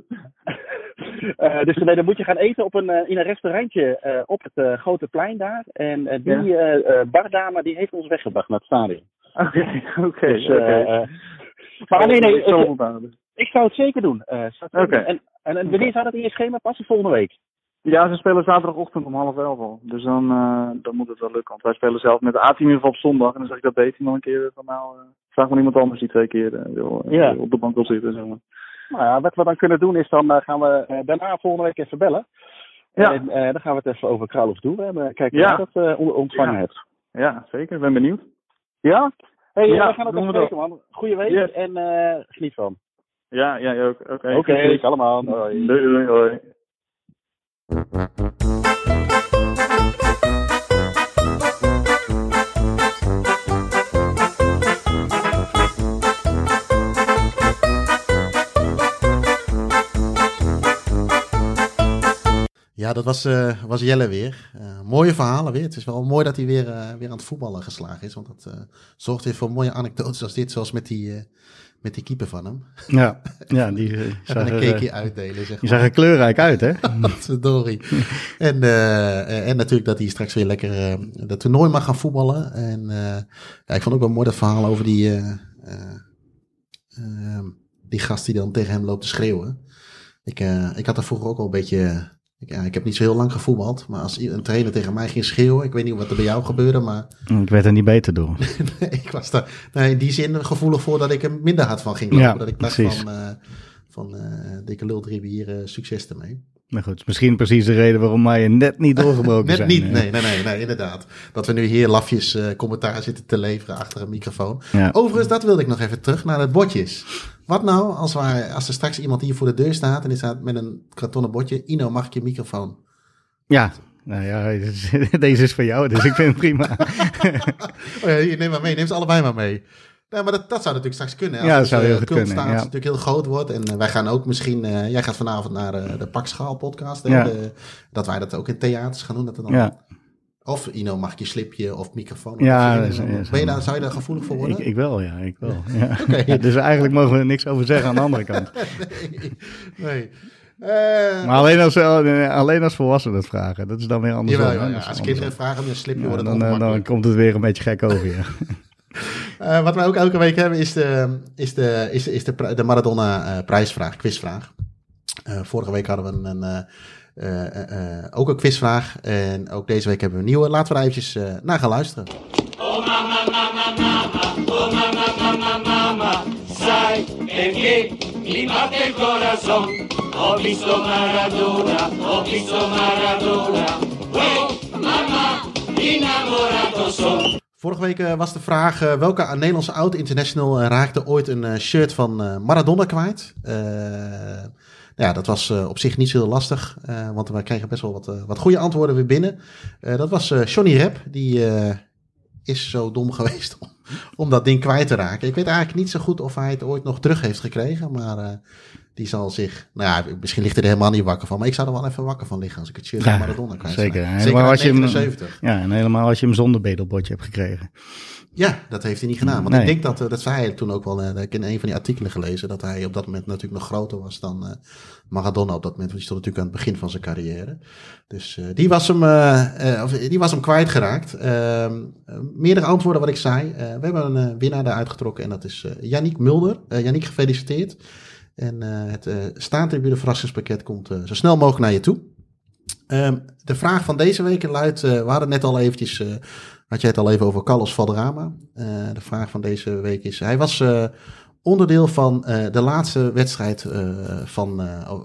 [laughs] dus nee, dan moet je gaan eten op een, in een restaurantje op het grote plein daar. En die eh, bardame die heeft ons weggebracht naar het stadion. Oké, [laughs] oké. Dus, maar nee, nee, Ik het zou het zeker doen. Eh, Oké. En, en, en wanneer zou dat in je schema passen? Volgende week. Ja, ze spelen zaterdagochtend om half elf al. Dus dan, eh, dan moet het wel lukken. Want wij spelen zelf met de A-team in ieder geval op zondag. En dan zeg ik dat hij nog een keer van nou, eh, vraag maar iemand anders die twee keer wil, Ja. op de bank wil zitten. Zeg maar. Nou ja, wat we dan kunnen doen is dan gaan we daarna volgende week even bellen. Ja. En dan gaan we het even over Kralhof doen. We hebben kijken Ja. of je dat on- ontvangen Ja. hebt. Ja, zeker. Ik ben benieuwd. Ja? Hey, Ja, we gaan we spreken man. Goeie week Yes. en eh, geniet van. Ja, jij ook. Oké. Oké, allemaal. Hoi. Doei, doei, hoi. Ja, dat was, eh, was Jelle weer. Eh, mooie verhalen weer. Het is wel mooi dat hij weer, eh, weer aan het voetballen geslagen is. Want dat zorgt weer voor mooie anekdotes als dit. Zoals met die, met die keeper van hem. Ja, [laughs] ja die, eh, zag En een cakeje uitdelen, zeg die maar. zag er kleurrijk uit, hè? [laughs] Verdorie. en, en natuurlijk dat hij straks weer lekker dat toernooi mag gaan voetballen. En ja, ik vond ook wel mooi dat verhaal over die, eh, eh, eh, die gast die dan tegen hem loopt te schreeuwen. Ik, ik had daar vroeger ook al een beetje... Ja, ik heb niet zo heel lang gevoetbald, maar als een trainer tegen mij ging schreeuwen, ik weet niet wat er bij jou gebeurde, maar Ik werd er niet beter door. [laughs] ik was daar in die zin gevoelig voor dat ik er minder hard van ging lopen. Ja, dat ik dacht precies. van, eh, van eh, dikke lul drie hier, eh, succes ermee. Maar goed, misschien precies de reden waarom wij net niet [laughs] doorgebroken Net zijn. niet, eh. nee, nee, nee, nee, inderdaad. Dat we nu hier lafjes eh, commentaar zitten te leveren achter een microfoon. Ja. Overigens, dat wilde ik nog even terug naar het bordjes. Wat nou als, wij, als er straks iemand hier voor de deur staat en die staat met een kartonnen bordje. Ino, mag ik je microfoon? Ja, Nou ja, [laughs] deze is voor jou, dus ik vind het prima. [laughs] oh ja, neem maar mee, neem ze allebei maar mee. Nee, maar dat, dat zou natuurlijk straks kunnen. Als ja, dat zou heel goed kunnen. Ja. natuurlijk heel groot wordt. En uh, wij gaan ook misschien... Uh, jij gaat vanavond naar uh, de Pakschaal podcast. Ja. De, dat wij dat ook in theaters gaan doen. Dat dan, ja. Of Ino, mag ik je slipje of microfoon? Ja, dat is, ben je daar, zou je daar gevoelig voor worden? Ik, ik wel, ja. Ik wel. Ja. [laughs] okay. dus eigenlijk mogen we er niks over zeggen aan de andere kant. [laughs] nee. nee. maar alleen als, alleen als volwassenen dat vragen. Dat is dan weer anders. Jawel, ja, ja. Als kinderen vragen om een slipje, wordt het dan, dan komt het weer een beetje gek over, ja. [laughs] Uh, wat wij ook elke week hebben is de, is de, is, is de, de Maradona uh, prijsvraag, quizvraag. Uh, vorige week hadden we een, ook een quizvraag. En ook deze week hebben we een nieuwe. Laten we er eventjes naar gaan luisteren. Oh mama, mama, mama, oh mama, mama, mama, sai perché mi batte il corazon. Ho visto Maradona, ho visto Maradona. Oh mama, innamorato son. Vorige week uh, was de vraag uh, welke Nederlandse oud-international uh, raakte ooit een shirt van Maradona kwijt. ja, dat was op zich niet zo lastig, want we kregen best wel wat, wat goede antwoorden weer binnen. dat was Johnny Rep, die is zo dom [laughs] geweest om, om, dat ding kwijt te raken. Ik weet eigenlijk niet zo goed of hij het ooit nog terug heeft gekregen, maar die zal zich, nou ja, misschien ligt hij er helemaal niet wakker van, maar ik zou er wel even wakker van liggen als ik het shirt van Maradona kwijt Zeker, helemaal als je hem, ja, en helemaal als je hem zonder bedelbordje hebt gekregen. Ja, dat heeft hij niet gedaan. Want ik denk dat, eh, dat zei hij toen ook wel, uh, ik in een van die artikelen gelezen, dat hij op dat moment natuurlijk nog groter was dan uh, Maradona op dat moment. Want die stond natuurlijk aan het begin van zijn carrière. Dus die, was hem, of, die was hem kwijtgeraakt. Ehm, meerdere antwoorden wat ik zei. We hebben een winnaar eruit getrokken en dat is Yannick Mulder. Yannick, gefeliciteerd. En uh, het uh, staantribune verrassingspakket komt uh, zo snel mogelijk naar je toe. Um, de vraag van deze week luidt, we hadden net al eventjes, had jij het al even over Carlos Valderrama. de vraag van deze week is, hij was onderdeel van de laatste wedstrijd van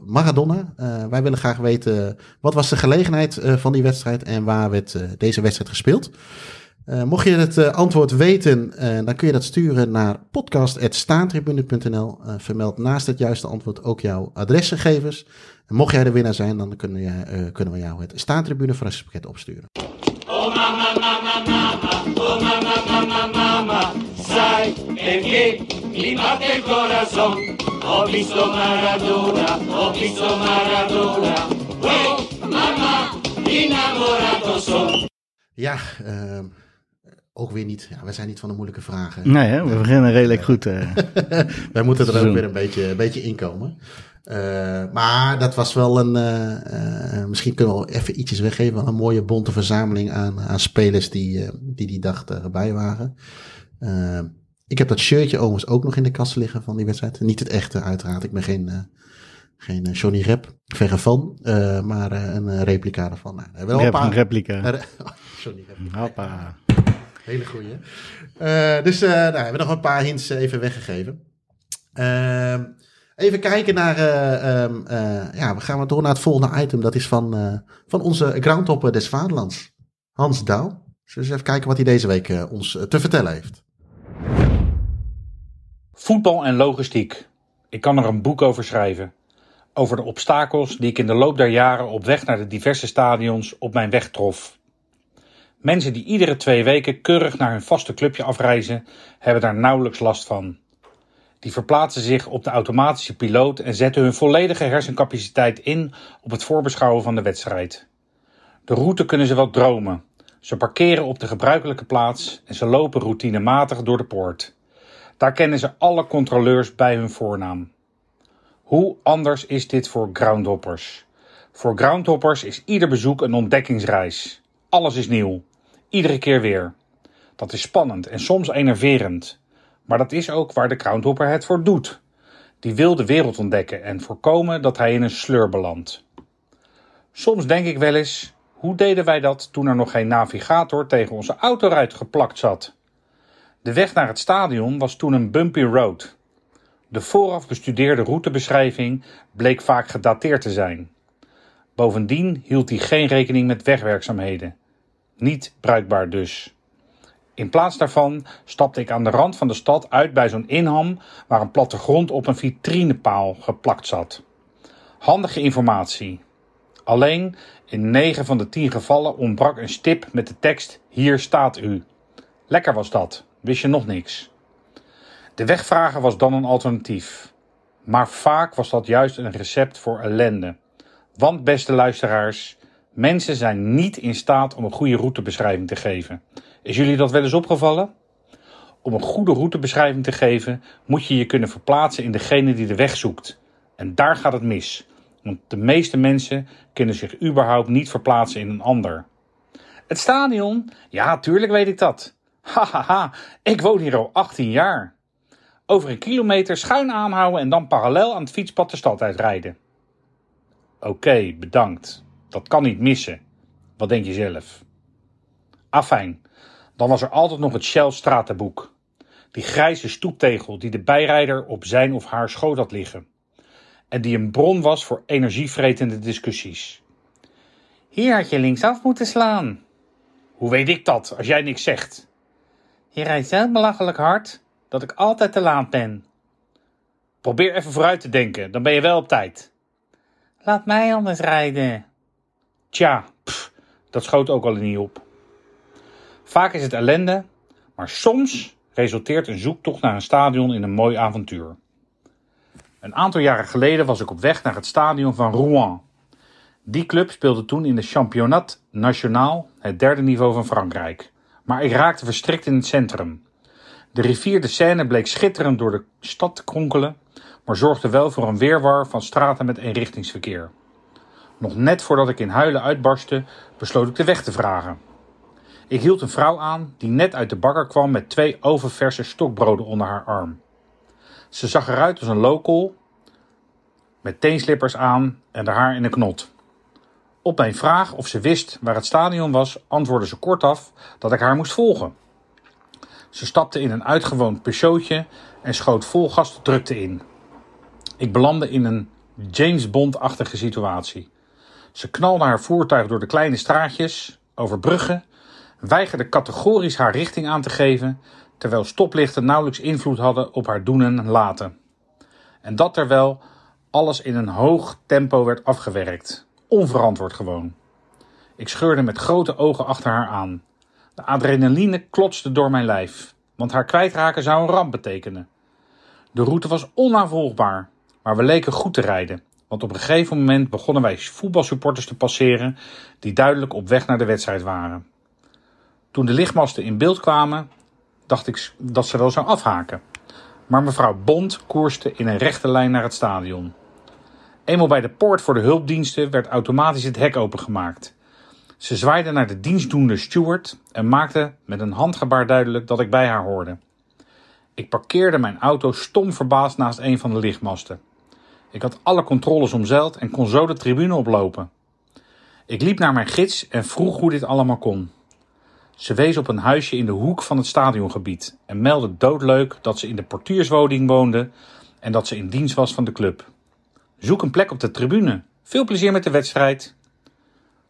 Maradona. wij willen graag weten, wat was de gelegenheid van die wedstrijd en waar werd deze wedstrijd gespeeld? Uh, mocht je het uh, antwoord weten, uh, dan kun je dat sturen naar podcast.staantribune.nl. vermeld naast het juiste antwoord ook jouw adresgegevens. En mocht jij de winnaar zijn, dan kunnen, je, kunnen we jou het Staantribune verrassingspakket opsturen. Oh mama, mama, mama, oh mama, mama, mama, sai perché mi batte il corazon. Ho visto Maradona, ho visto Maradona, oh mama, innamorato son. Ja, uh, ook weer niet. Ja, wij zijn niet van de moeilijke vragen. Nee, hè? we beginnen redelijk goed. Uh, [laughs] wij moeten er ook weer een beetje, een beetje inkomen. Uh, maar dat was wel een. Uh, misschien kunnen we wel even ietsjes weggeven. Een mooie bonte verzameling aan, aan spelers die, die die dag erbij waren. ik heb dat shirtje overigens ook nog in de kast liggen van die wedstrijd. Niet het echte, uiteraard. Ik ben geen, geen Johnny Rep, verre van. maar een replica ervan. Nou, wel een, paar, replica. [laughs] Johnny Rep. Hoppa. Hele goeie. Uh, dus uh, nou, we hebben nog een paar hints eh, even weggegeven. Uh, even kijken naar. Um, ja, we gaan door naar het volgende item. Dat is van, van onze groundhopper des Vaderlands, Hans Douw. Dus even kijken wat hij deze week ons te vertellen heeft. Voetbal en logistiek. Ik kan er een boek over schrijven. Over de obstakels die ik in de loop der jaren op weg naar de diverse stadions op mijn weg trof. Mensen die iedere twee weken keurig naar hun vaste clubje afreizen, hebben daar nauwelijks last van. Die verplaatsen zich op de automatische piloot en zetten hun volledige hersencapaciteit in op het voorbeschouwen van de wedstrijd. De route kunnen ze wel dromen. Ze parkeren op de gebruikelijke plaats en ze lopen routinematig door de poort. Daar kennen ze alle controleurs bij hun voornaam. Hoe anders is dit voor groundhoppers? Voor groundhoppers is ieder bezoek een ontdekkingsreis. Alles is nieuw. Iedere keer weer. Dat is spannend en soms enerverend. Maar dat is ook waar de groundhopper het voor doet. Die wil de wereld ontdekken en voorkomen dat hij in een sleur belandt. Soms denk ik wel eens, hoe deden wij dat toen er nog geen navigator tegen onze autoruit geplakt zat? De weg naar het stadion was toen een bumpy road. De vooraf bestudeerde routebeschrijving bleek vaak gedateerd te zijn. Bovendien hield hij geen rekening met wegwerkzaamheden. Niet bruikbaar dus. In plaats daarvan stapte ik aan de rand van de stad uit bij zo'n inham waar een plattegrond op een vitrinepaal geplakt zat. Handige informatie. Alleen in 9 van de 10 gevallen ontbrak een stip met de tekst: Hier staat u. Lekker was dat, wist je nog niks. De wegvragen was dan een alternatief. Maar vaak was dat juist een recept voor ellende. Want, beste luisteraars, mensen zijn niet in staat om een goede routebeschrijving te geven. Is jullie dat wel eens opgevallen? Om een goede routebeschrijving te geven, moet je je kunnen verplaatsen in degene die de weg zoekt. En daar gaat het mis. Want de meeste mensen kunnen zich überhaupt niet verplaatsen in een ander. Het stadion? Ja, tuurlijk weet ik dat. Hahaha, ik woon hier al 18 jaar. Over een kilometer schuin aanhouden en dan parallel aan het fietspad de stad uitrijden. Oké, bedankt. Dat kan niet missen. Wat denk je zelf? Afijn, dan was er altijd nog het Shell stratenboek. Die grijze stoeptegel die de bijrijder op zijn of haar schoot had liggen. En die een bron was voor energievretende discussies. Hier had je linksaf moeten slaan. Hoe weet ik dat, als jij niks zegt? Je rijdt zo belachelijk hard dat ik altijd te laat ben. Probeer even vooruit te denken, dan ben je wel op tijd. Laat mij anders rijden. Tja, dat schoot ook al niet op. Vaak is het ellende, maar soms resulteert een zoektocht naar een stadion in een mooi avontuur. Een aantal jaren geleden was ik op weg naar het stadion van Rouen. Die club speelde toen in de Championnat National, het derde niveau van Frankrijk. Maar ik raakte verstrikt in het centrum. De rivier de Seine bleek schitterend door de stad te kronkelen, maar zorgde wel voor een weerwar van straten met eenrichtingsverkeer. Nog net voordat ik in huilen uitbarstte, besloot ik de weg te vragen. Ik hield een vrouw aan die net uit de bakker kwam met twee oververse stokbroden onder haar arm. Ze zag eruit als een local, met teenslippers aan en haar haar in een knot. Op mijn vraag of ze wist waar het stadion was, antwoordde ze kortaf dat ik haar moest volgen. Ze stapte in een uitgewoond Peugeotje en schoot vol gas de drukte in. Ik belandde in een James Bond-achtige situatie. Ze knalde haar voertuig door de kleine straatjes, over bruggen, weigerde categorisch haar richting aan te geven, terwijl stoplichten nauwelijks invloed hadden op haar doen en laten. En dat terwijl alles in een hoog tempo werd afgewerkt. Onverantwoord gewoon. Ik scheurde met grote ogen achter haar aan. De adrenaline klotste door mijn lijf, want haar kwijtraken zou een ramp betekenen. De route was onaanvolgbaar, maar we leken goed te rijden, want op een gegeven moment begonnen wij voetbalsupporters te passeren die duidelijk op weg naar de wedstrijd waren. Toen de lichtmasten in beeld kwamen, dacht ik dat ze wel zou afhaken. Maar mevrouw Bond koerste in een rechte lijn naar het stadion. Eenmaal bij de poort voor de hulpdiensten werd automatisch het hek opengemaakt. Ze zwaaide naar de dienstdoende steward en maakte met een handgebaar duidelijk dat ik bij haar hoorde. Ik parkeerde mijn auto stom verbaasd naast een van de lichtmasten. Ik had alle controles omzeild en kon zo de tribune oplopen. Ik liep naar mijn gids en vroeg hoe dit allemaal kon. Ze wees op een huisje in de hoek van het stadiongebied en meldde doodleuk dat ze in de portierswoning woonde en dat ze in dienst was van de club. Zoek een plek op de tribune. Veel plezier met de wedstrijd.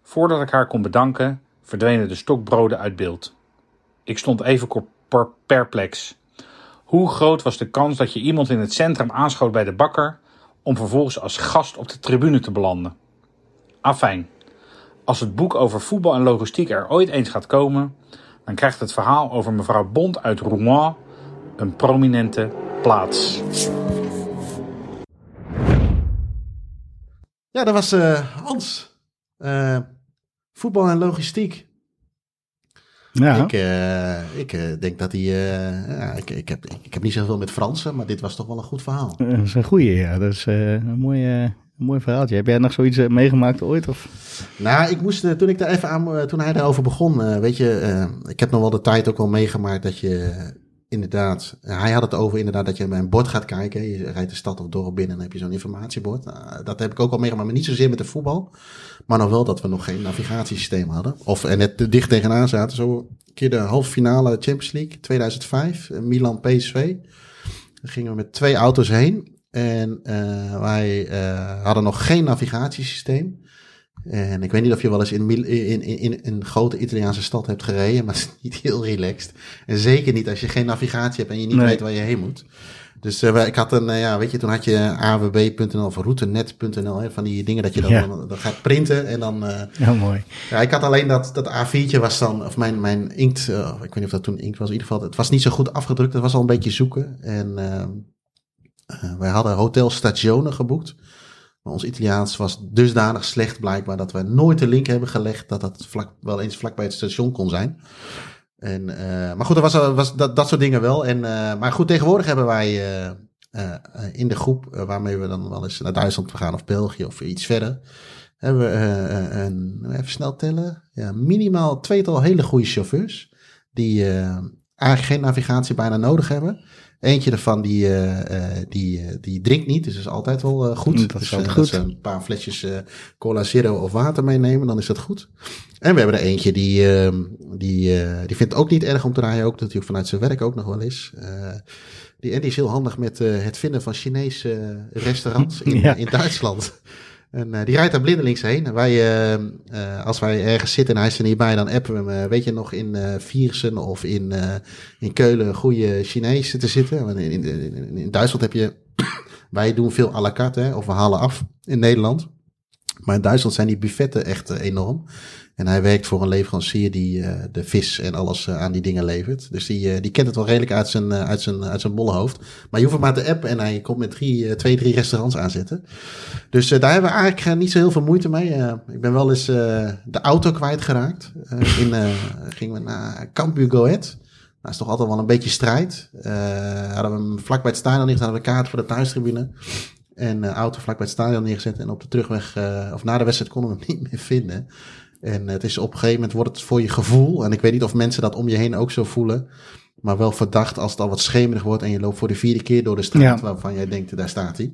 Voordat ik haar kon bedanken, verdwenen de stokbroden uit beeld. Ik stond even perplex. Hoe groot was de kans dat je iemand in het centrum aanschoot bij de bakker om vervolgens als gast op de tribune te belanden? Afijn, als het boek over voetbal en logistiek er ooit eens gaat komen, dan krijgt het verhaal over mevrouw Bond uit Rouen een prominente plaats. Ja, dat was uh, Hans. Uh, voetbal en logistiek. Ja. Ik, uh, ik denk dat hij. ja, ik, ik, heb, ik heb niet zoveel met Fransen, maar dit was toch wel een goed verhaal. Dat is een goeie, ja. Dat is een mooie, mooi verhaaltje. Heb jij nog zoiets meegemaakt ooit? Of? Nou, ik moest, toen ik daar even aan, toen hij daarover begon, weet je, ik heb nog wel de tijd ook wel meegemaakt dat je inderdaad, hij had het over inderdaad dat je bij een bord gaat kijken. Je rijdt de stad of dorp binnen en dan heb je zo'n informatiebord. Nou, dat heb ik ook al meegemaakt, maar niet zozeer met de voetbal. Maar nog wel dat we nog geen navigatiesysteem hadden. Of er net dicht tegenaan zaten. Zo een keer de halve finale Champions League 2005, Milan PSV. Daar gingen we met twee auto's heen. En uh, wij uh, hadden nog geen navigatiesysteem. En ik weet niet of je wel eens in, in, in, in een grote Italiaanse stad hebt gereden, maar [laughs] het is niet heel relaxed. En zeker niet als je geen navigatie hebt en je niet weet waar je heen moet. Dus uh, ik had een, uh, ja, weet je, toen had je awb.nl of routenet.nl, hè, van die dingen dat je dan, ja. dan, dan gaat printen en dan... Uh, ja, mooi. Ja, ik had alleen dat, dat A4'tje was dan, of mijn, mijn inkt, ik weet niet of dat toen inkt was, in ieder geval, het was niet zo goed afgedrukt, het was al een beetje zoeken. En wij hadden Hotel Stazione geboekt. Ons Italiaans was dusdanig slecht blijkbaar dat we nooit de link hebben gelegd dat dat vlak, wel eens vlak bij het station kon zijn. En, uh, maar goed, er was, was dat, dat soort dingen wel. En, uh, maar goed, tegenwoordig hebben wij uh, in de groep waarmee we dan wel eens naar Duitsland gaan of België of iets verder. Hebben we een, even snel tellen, ja, minimaal tweetal hele goede chauffeurs. Die eigenlijk geen navigatie bijna nodig hebben. Eentje ervan die, uh, die, die drinkt niet, dus dat is altijd wel goed. Dat is dus, altijd goed. Als een paar flesjes cola zero of water meenemen, dan is dat goed. En we hebben er eentje die, uh, die, die vindt het ook niet erg om te rijden, ook natuurlijk vanuit zijn werk ook nog wel eens. Die, en die is heel handig met het vinden van Chinese restaurants in, [laughs] ja. in Duitsland. En die rijdt daar blindelings heen. En wij, als wij ergens zitten en hij is er niet bij, dan appen we hem. weet je nog in Viersen of in, in Keulen een goede Chinees te zitten? In, in, in, in Duitsland heb je, [coughs] wij doen veel à la carte, hè, of we halen af in Nederland. Maar in Duitsland zijn die buffetten echt enorm. En hij werkt voor een leverancier die uh, de vis en alles uh, aan die dingen levert. Dus die, die kent het wel redelijk uit zijn, uit zijn, uit zijn bolle hoofd. Maar je hoeft hem maar te appen en hij komt met drie, twee, drie restaurants aanzetten. Dus daar hebben we eigenlijk niet zo heel veel moeite mee. ik ben wel eens de auto kwijtgeraakt. in, gingen we naar Cambuur Goed. Dat is toch altijd wel een beetje strijd. hadden we hem vlak bij het stadion neergezet, hadden we kaart voor de thuistribune. En auto vlak bij het stadion neergezet. En op de terugweg, of na de wedstrijd konden we hem [laughs] niet meer vinden. En het is op een gegeven moment wordt het voor je gevoel. En ik weet niet of mensen dat om je heen ook zo voelen. Maar wel verdacht als het al wat schemerig wordt en je loopt voor de vierde keer door de straat ja. waarvan jij denkt, daar staat hij.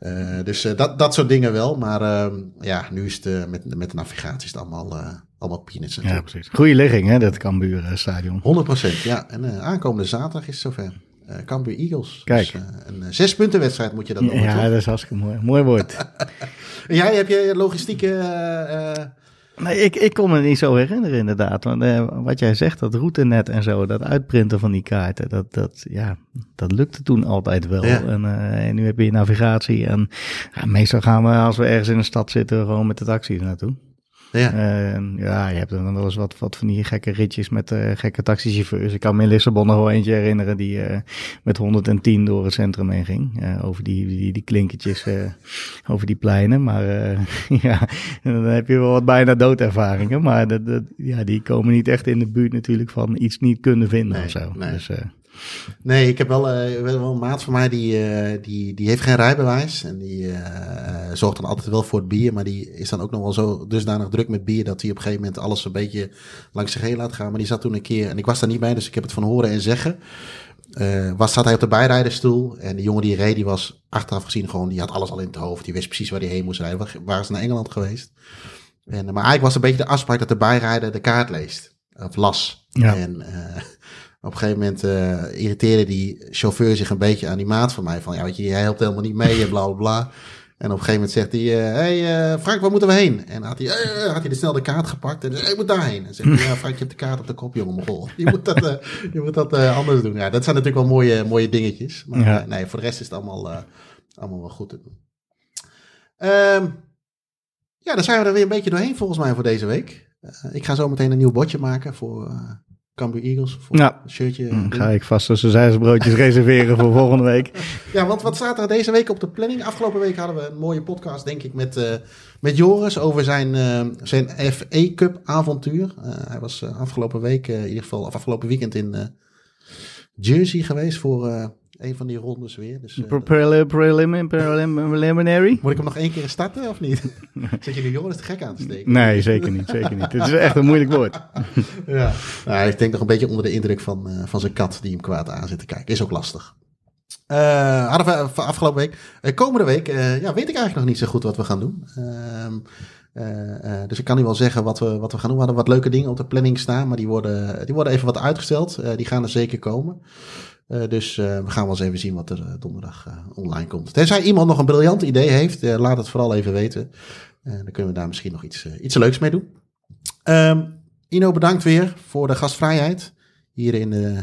Uh, dus uh, dat, dat soort dingen wel. Maar uh, ja, nu is het met, met de navigatie is het allemaal, allemaal peanuts natuurlijk. Ja, precies. Goede ligging hè, dat Cambuur stadion. 100% ja. En aankomende zaterdag is het zover. Uh, Cambuur Eagles. Kijk. Dus, een zes punten wedstrijd moet je dat noemen. Ja, toch? dat is hartstikke mooi. Mooi woord. [laughs] Jij, heb je logistieke... Nee, ik, ik kon me niet zo herinneren inderdaad. Want uh, wat jij zegt, dat routenet en zo, dat uitprinten van die kaarten, dat, dat, ja, dat lukte toen altijd wel. Ja. En, uh, en, nu heb je navigatie en ja, meestal gaan we, als we ergens in een stad zitten, gewoon met de taxi naartoe. Ja. Uh, ja, je hebt dan wel eens wat, wat van die gekke ritjes met uh, gekke taxichauffeurs. Ik kan me in Lissabon nog wel eentje herinneren die uh, met 110 door het centrum heen ging. over die, die, die klinkertjes, over die pleinen. Maar [laughs] ja, dan heb je wel wat bijna doodervaringen. Maar dat, dat, ja, die komen niet echt in de buurt natuurlijk van iets niet kunnen vinden nee, of zo. Nee. Dus, Nee, ik heb wel, uh, wel een maat van mij die, uh, die, die heeft geen rijbewijs. En die uh, zorgt dan altijd wel voor het bier. Maar die is dan ook nog wel zo dusdanig druk met bier dat hij op een gegeven moment alles een beetje langs zich heen laat gaan. Maar die zat toen een keer, en ik was daar niet bij, dus ik heb het van horen en zeggen. was, zat hij op de bijrijderstoel en de jongen die reed, die was achteraf gezien gewoon, die had alles al in het hoofd. Die wist precies waar hij heen moest rijden. Waren ze naar Engeland geweest. En, maar eigenlijk was het een beetje de afspraak dat de bijrijder de kaart leest. Of las. Ja. En op een gegeven moment uh, irriteerde die chauffeur zich een beetje aan die maat van mij. Van, ja, weet je, hij helpt helemaal niet mee en bla, bla, bla. En op een gegeven moment zegt hij, uh, hey uh, Frank, waar moeten we heen? En had hij, uh, had hij de snel de kaart gepakt en zei, ik moet daarheen. En zegt hij, ja Frank, je hebt de kaart op de kop, jongen, mogol. Je moet dat, je moet dat anders doen. Ja, dat zijn natuurlijk wel mooie, mooie dingetjes. Maar ja. nee, voor de rest is het allemaal, allemaal wel goed te doen. Um, ja, dan zijn we er weer een beetje doorheen volgens mij voor deze week. ik ga zo meteen een nieuw bordje maken voor... Cambuur Eagles voor ja. een shirtje. Dan ga ik vast tussen zijsbroodjes [laughs] reserveren voor volgende week. Ja, want wat staat er deze week op de planning? Afgelopen week hadden we een mooie podcast, denk ik, met, uh, met Joris over zijn, uh, zijn FA Cup avontuur. Uh, hij was afgelopen week, in ieder geval, of afgelopen weekend in Jersey geweest voor een van die rondes weer. Dus, prelim, prelim, preliminary? Moet ik hem nog één keer starten of niet? Zit je nu Joris te gek aan te steken? Nee, zeker niet. Zeker niet. Het is echt een moeilijk woord. [laughs] ja. Nou, ik denk nog een beetje onder de indruk van, uh, van zijn kat die hem kwaad aan zit te kijken. Is ook lastig. Uh, hadden we afgelopen week. Uh, komende week uh, ja, weet ik eigenlijk nog niet zo goed wat we gaan doen. dus ik kan nu wel zeggen wat we, wat we gaan doen. We hadden wat leuke dingen op de planning staan, maar die worden, die worden even wat uitgesteld. die gaan er zeker komen. Uh, dus uh, we gaan wel eens even zien wat er uh, donderdag online komt. Tenzij iemand nog een briljant idee heeft, laat het vooral even weten. dan kunnen we daar misschien nog iets, iets leuks mee doen. Um, Ino, bedankt weer voor de gastvrijheid. Hier in.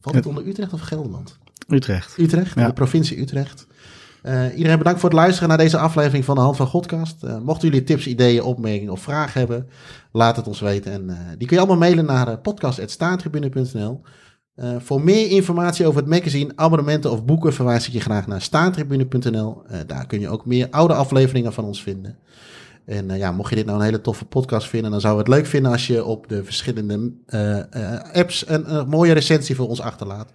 valt het onder Utrecht of Gelderland? Utrecht. Utrecht, Ja. de provincie Utrecht. Eh, iedereen bedankt voor het luisteren naar deze aflevering van de Hand van Godcast. Eh, mochten jullie tips, ideeën, opmerkingen of vragen hebben, laat het ons weten. En eh, die kun je allemaal mailen naar podcast.staantribune.nl. Uh, voor meer informatie over het magazine, abonnementen of boeken verwijs ik je graag naar staantribune.nl. Uh, daar kun je ook meer oude afleveringen van ons vinden. En uh, ja, mocht je dit nou een hele toffe podcast vinden, dan zouden we het leuk vinden als je op de verschillende apps een, een, mooie recensie voor ons achterlaat.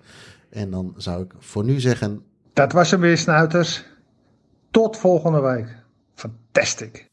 En dan zou ik voor nu zeggen. Dat was hem weer, snuiters. Tot volgende week. Fantastic.